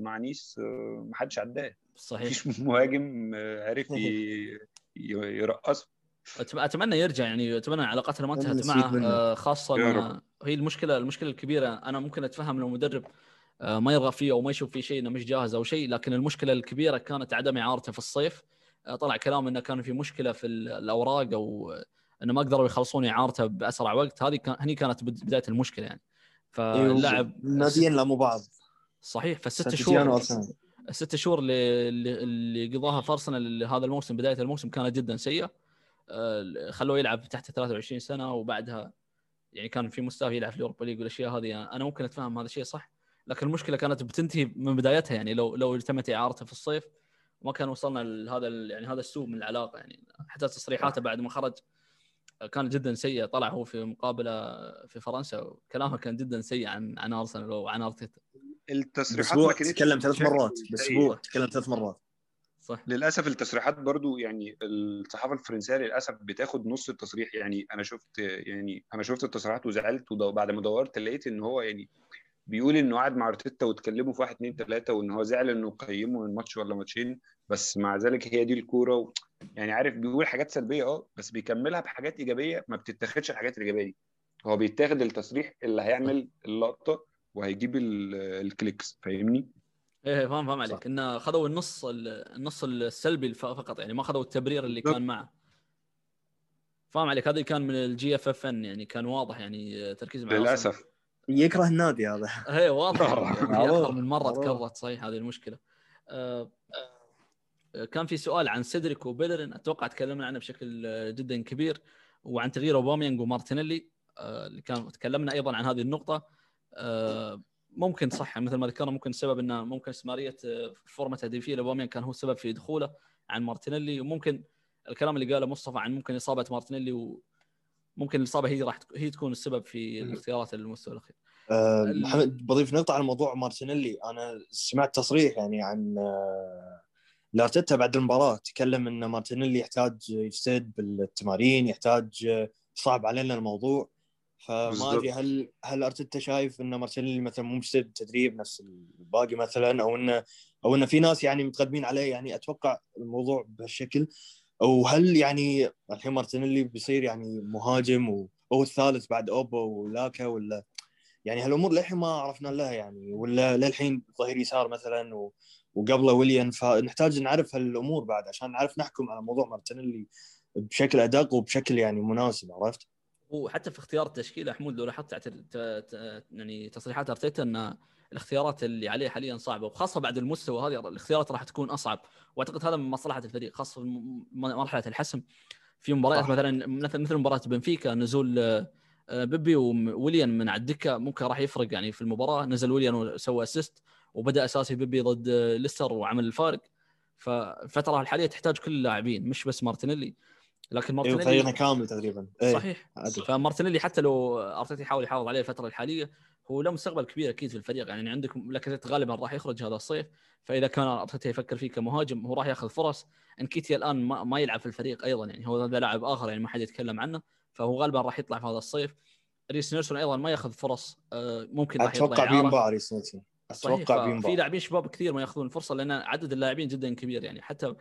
Speaker 3: مع نيس آه، ما حدش عداه.
Speaker 1: صحيح.
Speaker 3: مفيش مهاجم آه، عرف يرقصه.
Speaker 1: أتمنى يرجع يعني أتمنى علاقتنا ما انتهت معه. آه،
Speaker 3: خاصة.
Speaker 1: هي المشكلة المشكلة الكبيرة. أنا ممكن أتفهم لو مدرب آه، ما يرغب فيه أو ما يشوف فيه شيء إنه مش جاهز أو شيء لكن المشكلة الكبيرة كانت عدم إعارته في الصيف. آه، طلع كلام إنه كان في مشكلة في ال- الأوراق أو إنه ما قدروا يخلصون إعارته بأسرع وقت. هذه كان هني كانت بد- بداية المشكلة يعني. فاللاعب
Speaker 2: ناديين لموا بعض.
Speaker 1: صحيح فالست شهور الست شهور اللي اللي- قضاها في أرسنال هذا الموسم بداية الموسم كانت جدا سيئة. آه، خلوه يلعب تحت 23 سنة وبعدها يعني كان في مستوى يلعب في اليوروبا ليج والأشياء هذه. أنا ممكن أتفهم هذا الشيء صح لكن المشكلة كانت بتنتهي من بدايتها يعني لو لو تمت اعارته في الصيف ما كان وصلنا لهذا ال- يعني هذا السوء من العلاقة يعني حتى تصريحاته بعد ما خرج كانت جدا سيئه طلع هو في مقابلة في فرنسا وكلامه كان جدا سيء عن عن أرسنال وعن أرتيتا.
Speaker 3: التصريحات ما
Speaker 2: باسبوع
Speaker 3: كانتش
Speaker 2: تكلم ثلاث مرات. بأسبوع تكلم ثلاث مرات.
Speaker 1: صح.
Speaker 3: للأسف التصريحات برضو يعني الصحافة الفرنسية للأسف بتاخد نص التصريح يعني أنا شفت يعني أنا شفت التصريحات وزعلت وبعد ما دورت لقيت إن هو يعني بيقول إنه قعد مع أرتيتا واتكلموا في واحد اتنين تلاتة وإن هو زعل إنه قيمه من ماتش ولا ماتشين بس مع ذلك هي دي الكورة و... يعني عارف بيقول حاجات سلبية آه بس بيكملها بحاجات إيجابية ما بتتاخدش الحاجات الإيجابية دي هو بيتاخد التصريح اللي هيعمل اللقطة وهيجيب ال- clicks فاهمني؟
Speaker 1: إيه فاهم فاهم
Speaker 2: صح.
Speaker 1: عليك انه خذوا النص ال- النص السلبي فقط يعني ما خذوا التبرير اللي. كان معه فاهم عليك هذا كان من GFFN يعني كان واضح يعني تركيز مع
Speaker 3: للأسف
Speaker 2: يكره النادي هذا.
Speaker 1: هي واضح. يعني. أكثر من
Speaker 2: مرة.
Speaker 1: تكررت صحيح هذه المشكلة. آه، كان في سؤال عن سيدريك وبيلرين أتوقع تكلمنا عنه بشكل جدا كبير وعن تغيير أوباميانج ومارتينيلي آه، اللي كان تكلمنا أيضا عن هذه النقطة. آه، ممكن صح مثل ما ذكرنا ممكن السبب إنه ممكن استمراريه form ة تهديفية لأوباميانج كان هو السبب في دخوله عن مارتينيلي. وممكن الكلام اللي قاله مصطفى عن ممكن إصابة مارتينيلي وممكن الإصابة هي راح هي تكون السبب في الاختيارات المستوى
Speaker 2: الأخير.
Speaker 1: ال-
Speaker 2: محمد بضيف نقطة على موضوع مارتينيلي. أنا سمعت تصريح يعني عن آه، لأرتيتا بعد المباراة. تكلم أن مارتينيلي يحتاج يجتهد بالتمارين يحتاج آه، يصعب علينا الموضوع. فما. أدري هل هل أرتيتا شايف أن مارتينيلي مثلا مو مجتهد بالتدريب نفس الباقي مثلا أو أنه أو أنه في ناس يعني متقدمين عليه. يعني أتوقع الموضوع بهالشكل. أو هل يعني الحين مارتينيلي بيصير يعني مهاجم وهو الثالث بعد أوبو ولاكا ولا يعني هالأمور للحين ما عرفنا لها يعني ولا للحين ظهير يسار مثلا و... وقبله ويليان فنحتاج نعرف هالأمور بعد عشان نعرف نحكم على موضوع مارتينيلي بشكل أدق وبشكل يعني مناسب عرفت؟
Speaker 1: وحتى في اختيار التشكيلة حمود لو لاحظت يعني تصريحات أرتيتا ان الاختيارات اللي عليه حاليا صعبة وخاصة بعد المستوى هذه الاختيارات راح تكون أصعب. وأعتقد هذا من مصلحة الفريق خاصة في مرحلة الحسم. في مباريات. مثلا مثل مباراة بنفيكا نزول آه، بيبي وويليان من على الدكة ممكن راح يفرق يعني في المباراة. نزل ويليان وسوى assist وبدأ أساسي بيبي ضد آه، ليستر وعمل الفارق. فالفتره الحالية تحتاج كل اللاعبين مش بس مارتينيلي. لكن
Speaker 2: أيوه
Speaker 1: مارتينيلي
Speaker 2: كامل تقريبا. إيه،
Speaker 1: صحيح. فمارتينيلي حتى لو أرتيتا يحاول يحافظ عليه الفترة الحالية هو له مستقبل كبير أكيد في الفريق يعني عندك لاكازيت غالبا راح يخرج هذا الصيف فإذا كان أرتيتا يفكر فيه كمهاجم هو راح يأخذ فرص. إنكيتيا الآن ما, ما يلعب في الفريق أيضا يعني هو هذا لاعب آخر يعني ما حد يتكلم عنه فهو غالبا راح يطلع في هذا الصيف. ريس نيلسون أيضا ما يأخذ فرص آه، ممكن راح أتوقع.
Speaker 2: بينباع ريس نيلسون.
Speaker 1: صحيح
Speaker 2: أتوقع
Speaker 1: في
Speaker 2: بينباع
Speaker 1: لاعبين شباب كثير ما يأخذون الفرصه لأن عدد اللاعبين جدا كبير يعني حتى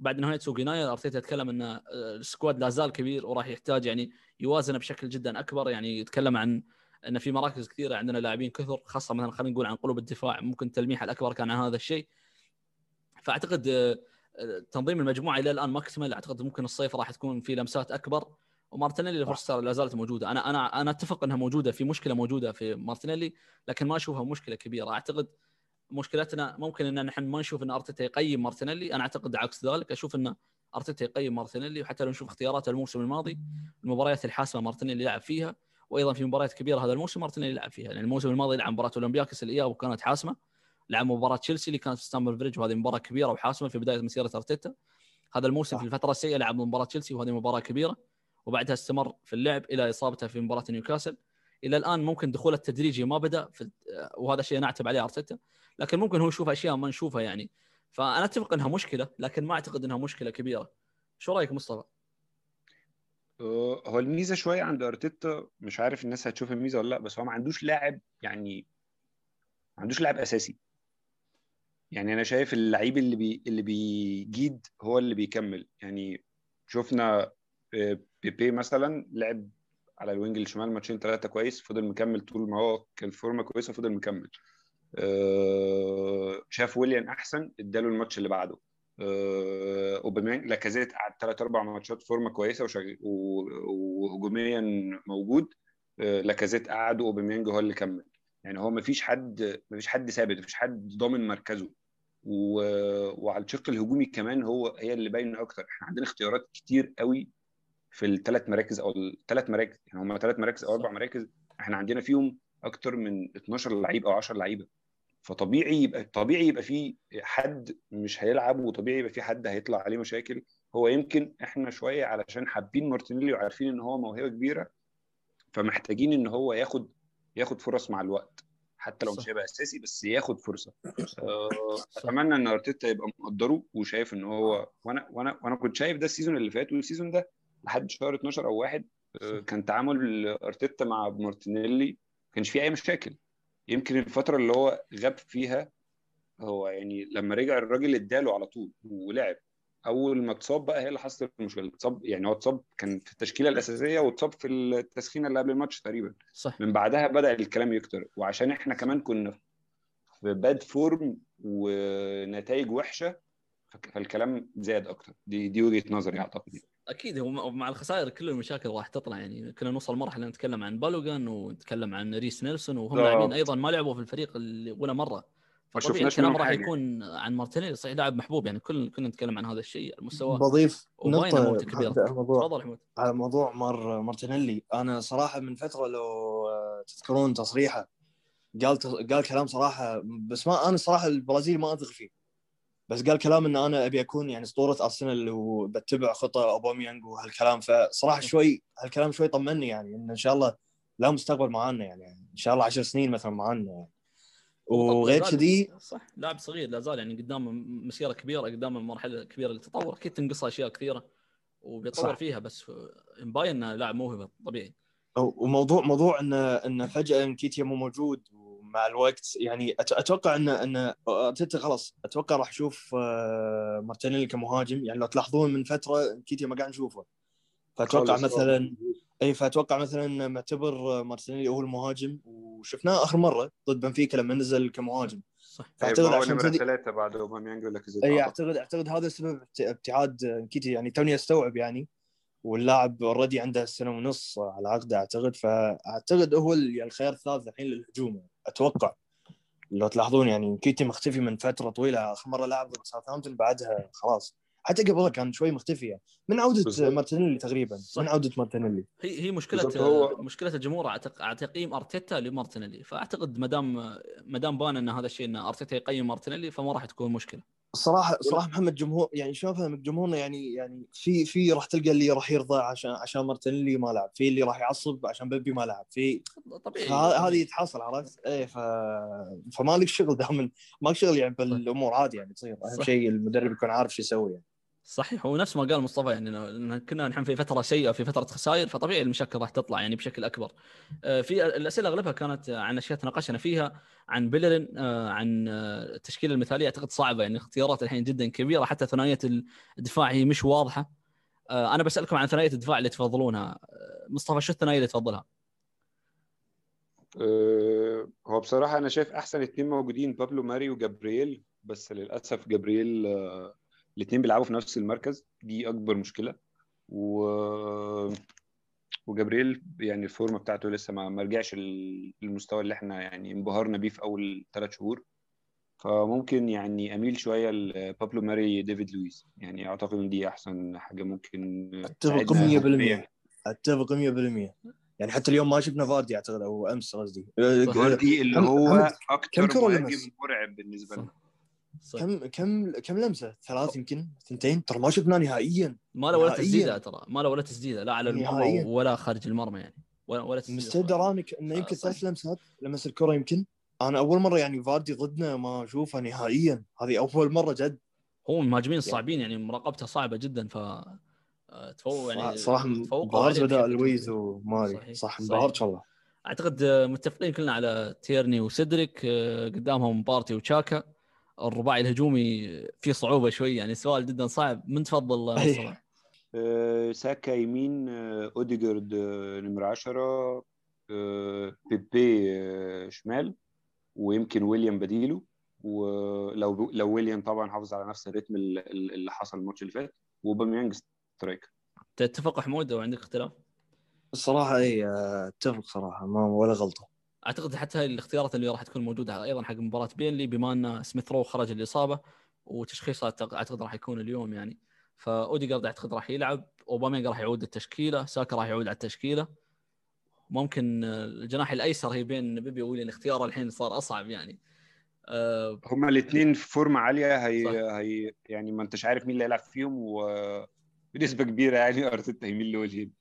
Speaker 1: بعد نهاية سوق يناير أرتيتا يتكلم إن آه، ال squad لا زال كبير وراح يحتاج يعني يوازن بشكل جدا أكبر يعني يتكلم عن إن في مراكز كثيرة عندنا لاعبين كثر خاصة مثلا خلينا نقول عن قلوب الدفاع ممكن التلميح الأكبر كان عن هذا الشيء. فأعتقد آه، تنظيم المجموعة إلى الآن ما اكتمل أعتقد ممكن الصيف راح تكون في لمسات أكبر. ومارتينيلي فرصته لا زالت موجودة. أنا أنا أنا أتفق إنها موجودة في مشكلة موجودة في مارتينيلي لكن ما أشوفها مشكلة كبيرة. أعتقد مشكلتنا ممكن إن نحن ما نشوف إن أرتيتا يقيم مارتينيلي. أنا أعتقد عكس ذلك أشوف إن أرتيتا يقيم مارتينيلي وحتى لو نشوف اختياراته الموسم الماضي المباريات الحاسمة مارتينيلي لعب فيها. وأيضا في مباريات كبيرة هذا الموسم مارتينيلي لعب فيها يعني الموسم الماضي لعب مباراة اولمبياكس الإياب وكانت حاسمة لعب مباراة تشيلسي اللي كانت في ستامفورد بريدج وهذه مباراة كبيرة وحاسمة في بداية مسيرة أرتيتا. هذا الموسم في الفترة السيئة لعب مباراة تشيلسي وهذه مباراة كبيرة وبعدها استمر في اللعب إلى إصابته في مباراة نيوكاسل. إلى الآن ممكن دخوله التدريجي ما بدأ في وهذا شيء نعتب عليه أرتيتا لكن ممكن هو يشوف أشياء ما نشوفها يعني. فأنا أتفق إنها مشكلة لكن ما أعتقد إنها مشكلة كبيرة. شو رأيك مصطفى؟
Speaker 3: هو الميزة شوية عند أرتيتا مش عارف الناس هتشوف الميزة ولا لأ بس هو ما عندوش لاعب يعني ما عندوش لاعب أساسي. يعني أنا شايف اللعيب اللي بي اللي بيجيد هو اللي بيكمل. يعني شفنا آه، بيبي مثلا لعب على ال wing الشمال ماتشين ثلاثة كويس فضل مكمل طول ما هو كان form ة كويسة فضل مكمل. آه، شاف ويليان أحسن اداله الماتش اللي بعده. أوباميانج لاكازيت قعد ثلاث أربع ماتشات form ة كويسة وهجوميا موجود. لاكازيت قعد وأوباميانج هو اللي كمل. يعني هو ما فيش حد ما فيش حد ثابت ما فيش حد ضامن مركزه. و... وعلى الشق الهجومي كمان هو هي اللي باين أكتر. إحنا عندنا اختيارات كتير قوي في الثلاث مراكز أو الثلاث مراكز. يعني هم ثلاث مراكز أو أربع مراكز. إحنا عندنا فيهم أكتر من 12 لعيب أو 10 لعيبة. فطبيعي يبقى طبيعي يبقى في حد مش هيلعب وطبيعي يبقى في حد هيطلع عليه مشاكل. هو يمكن إحنا شوية علشان حابين مارتينيلي وعارفين إن هو موهبة كبيرة فمحتاجين إن هو ياخد ياخد فرص مع الوقت حتى لو مش هيبقى أساسي بس ياخد فرصة. آه، أتمنى إن أرتيتا يبقى مقدره وشايف إن هو وأنا وأنا وأنا كنت شايف ده ال season اللي فات وال season ده لحد شهر 12 أو واحد آه، كان تعامل أرتيتا مع مارتينيلي ما كانش فيه أي مشاكل. يمكن الفترة اللي هو غاب فيها هو يعني لما رجع الراجل اداله على طول ولعب. أول ما اتصاب بقى هي اللي حصلت المشكلة اتصاب يعني هو اتصاب كان في التشكيلة الأساسية واتصاب في التسخينة اللي قبل الماتش تقريبا.
Speaker 1: صح.
Speaker 3: من بعدها بدأ الكلام يكتر. وعشان إحنا كمان كنا في bad form ونتائج وحشة فالكلام زاد أكتر. دي دي وجهة نظري أعتقد.
Speaker 1: أكيد هو مع الخسائر كل المشاكل راح تطلع يعني كنا نوصل مرحلة نتكلم عن بالوغان ونتكلم عن ريس نيلسون وهم لاعبين أيضا ما لعبوا في الفريق ولا مرة. فطبيعي الكلام راح يكون عن مارتينيلي صحيح لاعب محبوب يعني كل كنا نتكلم عن هذا الشيء المستوى
Speaker 2: بضيف نقطة
Speaker 1: تفضل حمود.
Speaker 2: على موضوع مار مارتينيلي. أنا صراحة من فترة لو تذكرون تصريحه قال قال كلام صراحة بس ما أنا صراحة البرازيل ما أثق فيه. بس قال كلام إن أنا أبي أكون يعني أسطورة أرسنال وبتبع خطى أوباميانج وهالكلام فصراحة شوي هالكلام شوي طمني يعني إن إن شاء الله لا مستقبل معانا يعني إن شاء الله 10 سنين مثلا معانا يعني. وغير كذي
Speaker 1: صح لاعب صغير لا زال يعني قدام مسيرة كبيرة قدام المرحله الكبيرة للتطور أكيد تنقص أشياء كثيرة وبيتطور فيها بس مباين إنه لاعب موهبة طبيعي.
Speaker 2: وموضوع موضوع إن إن فجأة انكيتيا مو موجود مع الوقت. يعني أتوقع ان ان ارتيتا خلاص أتوقع راح أشوف آه، مارتينيلي كمهاجم. يعني لو تلاحظون من فترة انكيتيا ما قاعد نشوفه. فأتوقع مثلا إي فأتوقع مثلا معتبر مارتينيلي هو المهاجم. وشفناه آخر مرة ضد بنفيكا لما نزل كمهاجم.
Speaker 3: صح. فأعتقد عشان كذا ثلاثة بعد أوباميانج ولا كذا
Speaker 2: إي أعتقد أعتقد هذا السبب ابتعاد نكيتيا. يعني توني أستوعب يعني. واللاعب already عنده سنة ونص على عقده أعتقد فأعتقد هو يعني الخيار الثالث الحين للهجوم. أتوقع. لو تلاحظون يعني نكيتيا مختفي من فترة طويلة اخر مره لعب ضد ساوثهامبتون بعدها خلاص. حتى قبلها كان شوي مختفي يعني. من عودة مارتينيلي تقريبا. صح. من عودة مارتينيلي.
Speaker 1: هي هي مشكلة هو... مشكلة الجمهور على تقييم أرتيتا لمارتينيلي. فأعتقد ما دام ما دام بان إن هذا الشيء إن أرتيتا يقيم مارتينيلي فما راح تكون مشكلة.
Speaker 2: الصراحه صراحة محمد جمهور يعني شلون افهم جمهورنا يعني يعني في في راح تلقى اللي راح يرضى عشان عشان مارتينيلي ما لعب في اللي راح يعصب عشان بيبي ما لعب في طبيعي. هذه بتحصل عرفت؟ إيه ف فما لك شغل دائما ما لك شغل يعني بالأمور عادي يعني تصير أهم شيء المدرب يكون عارف شو يسوي يعني.
Speaker 1: صحيح ونفس ما قال مصطفى يعني كنا نحن في فترة سيئة في فترة خسائر فطبيعي المشاكل راح تطلع يعني بشكل أكبر. آه، في الأسئلة أغلبها كانت عن أشياء تناقشنا فيها عن بيلرين آه، عن آه، التشكيلة المثالية أعتقد صعبة يعني اختيارات الحين جدا كبيرة حتى ثنائية الدفاع هي مش واضحة. أنا بسألكم عن ثنائية الدفاع اللي تفضلونها. مصطفى شو الثنائية اللي تفضلها؟
Speaker 3: هو بصراحة أنا شايف أحسن اثنين موجودين بابلو ماري وجابرييل بس للأسف جابرييل الاثنين بيلعبوا في نفس المركز دي أكبر مشكلة. و وجابرييل يعني الفورمة بتاعته لسه ما رجعش للمستوى اللي إحنا يعني انبهرنا بيه في أول ثلاث شهور. فممكن يعني أميل شوية لبابلو ماري ديفيد لويس. يعني أعتقد إن دي أحسن حاجة ممكن
Speaker 2: أتفق
Speaker 3: تساعدنا.
Speaker 2: 100% أتفق 100% يعني حتى اليوم ما شفنا فاردي أعتقد أو أمس قصدي.
Speaker 3: فاردي اللي
Speaker 2: كم-
Speaker 3: هو
Speaker 2: كرة
Speaker 3: مهاجم؟ مرعب بالنسبة لنا.
Speaker 1: صح.
Speaker 2: كم كم كم لمسة؟ ثلاث يمكن ثنتين ترى ما شفناه نهائيا
Speaker 1: ما له ولا. تسديدة ترى ما له ولا تسديدة لا على المرمى. ولا خارج المرمى يعني ولا ولا
Speaker 2: تسديدة ك- إنه يمكن
Speaker 1: آه،.
Speaker 2: ثلاث لمسات لمس الكرة يمكن أنا أول مرة يعني فاردي ضدنا ما أشوفه نهائيا هذه أول مرة جد
Speaker 1: هو المهاجمين الصعبين يعني مراقبته صعبة جدا ف تفوق يعني صراحة
Speaker 2: انبهرت بدأ
Speaker 1: بشكل
Speaker 2: لويز. وماري صح. انبهرت والله
Speaker 1: أعتقد متفقين كلنا على تيرني وسيدريك آه، قدامهم بارتي وتشاكا الرباعي الهجومي فيه صعوبة شوي يعني سؤال جدا صعب من تفضل. مصطفى؟
Speaker 3: آه، ساكا يمين آه، أوديجارد آه، نمرة 10 آه، بيبي شمال ويمكن ويليام بديله ولو لو ويليام طبعا حافظ على نفس الريتم ال- ال- اللي حصل الماتش اللي فات أوباميانج striker
Speaker 1: تتفق حمود أو عندك اختلاف؟
Speaker 2: الصراحة اي أتفق صراحة ما ولا غلطة
Speaker 1: أعتقد حتى هاي الاختيارات اللي راح تكون موجودة أيضا حق مباراة بيرنلي بما أن سميث رو خرج الإصابة وتشخيصه أعتقد- أعتقد راح يكون اليوم يعني. فاوديجارد أعتقد راح يلعب أوباميانج راح يعود التشكيله ساكا راح يعود على التشكيله ممكن الجناح الأيسر هي بين بيبي وويليان اختياره الحين صار أصعب يعني. آه،
Speaker 3: هما الاثنين في فورمة عالية هي,
Speaker 1: صح.
Speaker 3: هي يعني ما أنتش عارف مين اللي هيلعب فيهم وبنسبه كبيرة يعني أرتيتا هيميل لويليام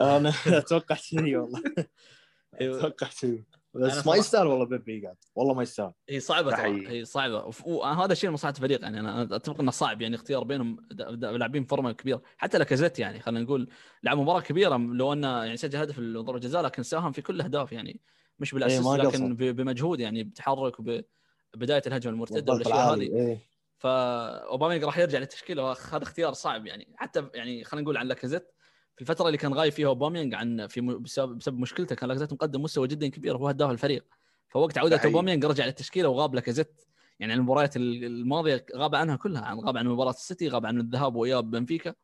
Speaker 2: أنا أتوقع شيء والله. أتوقع شيء.
Speaker 1: أنا
Speaker 2: بس ما يستاهل والله بيبي يقعد. والله ما يستاهل.
Speaker 1: هي
Speaker 3: صعبة
Speaker 1: ترى. هي صعبة. وهذا الشيء مصلحه الفريق يعني. أنا أتفق إنه صعب يعني اختيار بينهم لاعبين فورمة كبيرة. حتى لاكازيت يعني خلينا نقول لعب مباراة كبيرة لو أنه يعني سجل هدف ضربه الجزاء لكن ساهم في كل الاهداف يعني. مش بالاساس
Speaker 2: إيه،
Speaker 1: لكن بمجهود يعني بتحرك وبدايه الهجمة
Speaker 2: المرتدة
Speaker 1: والأشياء هذه.
Speaker 2: إيه.
Speaker 1: فاوباميانج راح يرجع للتشكيلة وهذا اختيار صعب يعني. حتى يعني خلينا نقول عن لاكازيت في الفترة اللي كان غايب فيها أوباميانج عن في م- بسبب, بسبب مشكلته كان لاكازيت مقدم مستوى جدا كبير وهو هداف الفريق فوقت
Speaker 3: عودة.
Speaker 1: أوباميانج رجع للتشكيلة وغاب لاكازيت يعني المباريات ال- الماضية غاب عنها كلها عن غاب عن مباراة السيتي غاب عن الذهاب وإياب بنفيكا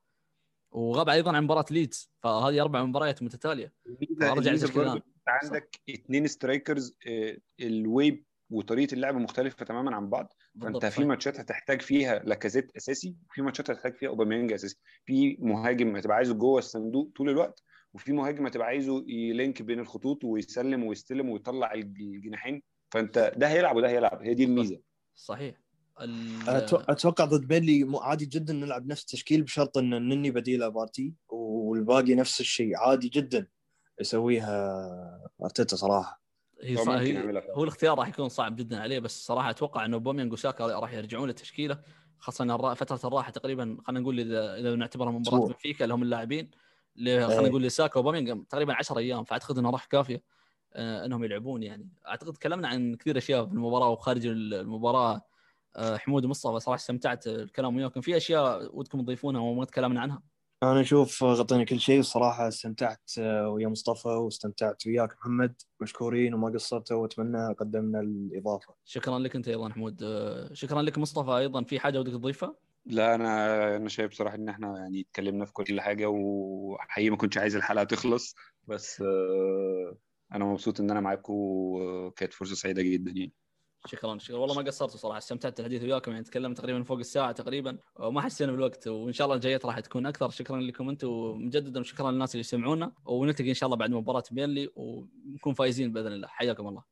Speaker 1: وغاب أيضا عن مباراة ليدز فهذه أربع مباريات متتالية
Speaker 3: الميزة
Speaker 1: للتشكيلة.
Speaker 3: عندك اثنين strikers آه، الويب وطريقة اللعب مختلفة تماما عن بعض
Speaker 1: فأنت
Speaker 3: في. ماتشات هتحتاج فيها لاكازيت أساسي وفي ماتشات هتحتاج فيها أوباميانج أساسي. في مهاجم هتبقى عايزه جوه الصندوق طول الوقت وفي مهاجم هتبقى عايزه ي link بين الخطوط ويسلم ويستلم ويطلع الجناحين. فأنت ده هيلعب وده هيلعب هي دي الميزة.
Speaker 1: صحيح.
Speaker 2: أتوقع ضد بيرنلي مو- عادي جدا نلعب نفس التشكيل بشرط إن نني بديله بارتي والباقي نفس الشيء عادي جدا يسويها أرتيتا صراحة.
Speaker 1: هي
Speaker 3: هو
Speaker 1: الاختيار راح يكون صعب جدا عليه بس صراحة أتوقع انه أوباميانج وساكا راح يرجعون للتشكيلة خاصة فترة الراحة تقريبا خلينا نقول إذا إذا نعتبرها
Speaker 2: مباراة.
Speaker 1: بنفيكا اللي هم اللاعبين خلينا
Speaker 2: إيه.
Speaker 1: نقول لساكا وأوباميانج تقريبا 10 أيام فأعتقد انها راح كافية آه، إنهم يلعبون يعني أعتقد تكلمنا عن كثير أشياء في المباراة وخارج المباراة آه، حمود ومصطفى صراحة استمتعت الكلام وياكم في أشياء ودكم تضيفونها وما تكلمنا عنها
Speaker 2: أنا أشوف غطينا كل شيء الصراحه استمتعت آه، ويا مصطفى واستمتعت وياك محمد. مشكورين وما قصرتوا وأتمنى قدمنا الإضافة.
Speaker 1: شكرا لك أنت أيضا حمود. آه، شكرا لك مصطفى أيضا. في حاجة ودك تضيفها؟
Speaker 3: لا أنا أنا شايف بصراحه إن إحنا يعني اتكلمنا في كل حاجة وحقيقي ما كنتش عايز الحلقة تخلص. بس آه، أنا مبسوط إن أنا معاكم وكانت فرصة سعيدة جدا يعني.
Speaker 1: شكرا شكرا. والله ما قصرتوا صراحة استمتعت الحديث وياكم. يعني تكلمنا تقريبا فوق الساعة تقريبا وما حسينا بالوقت. وإن شاء الله الجايات راح تكون أكثر. شكرا لكم أنتم مجددا وشكرا للناس اللي يسمعونا ونلتقي إن شاء الله بعد مباراة بينلي ونكون فايزين بإذن الله. حياكم الله.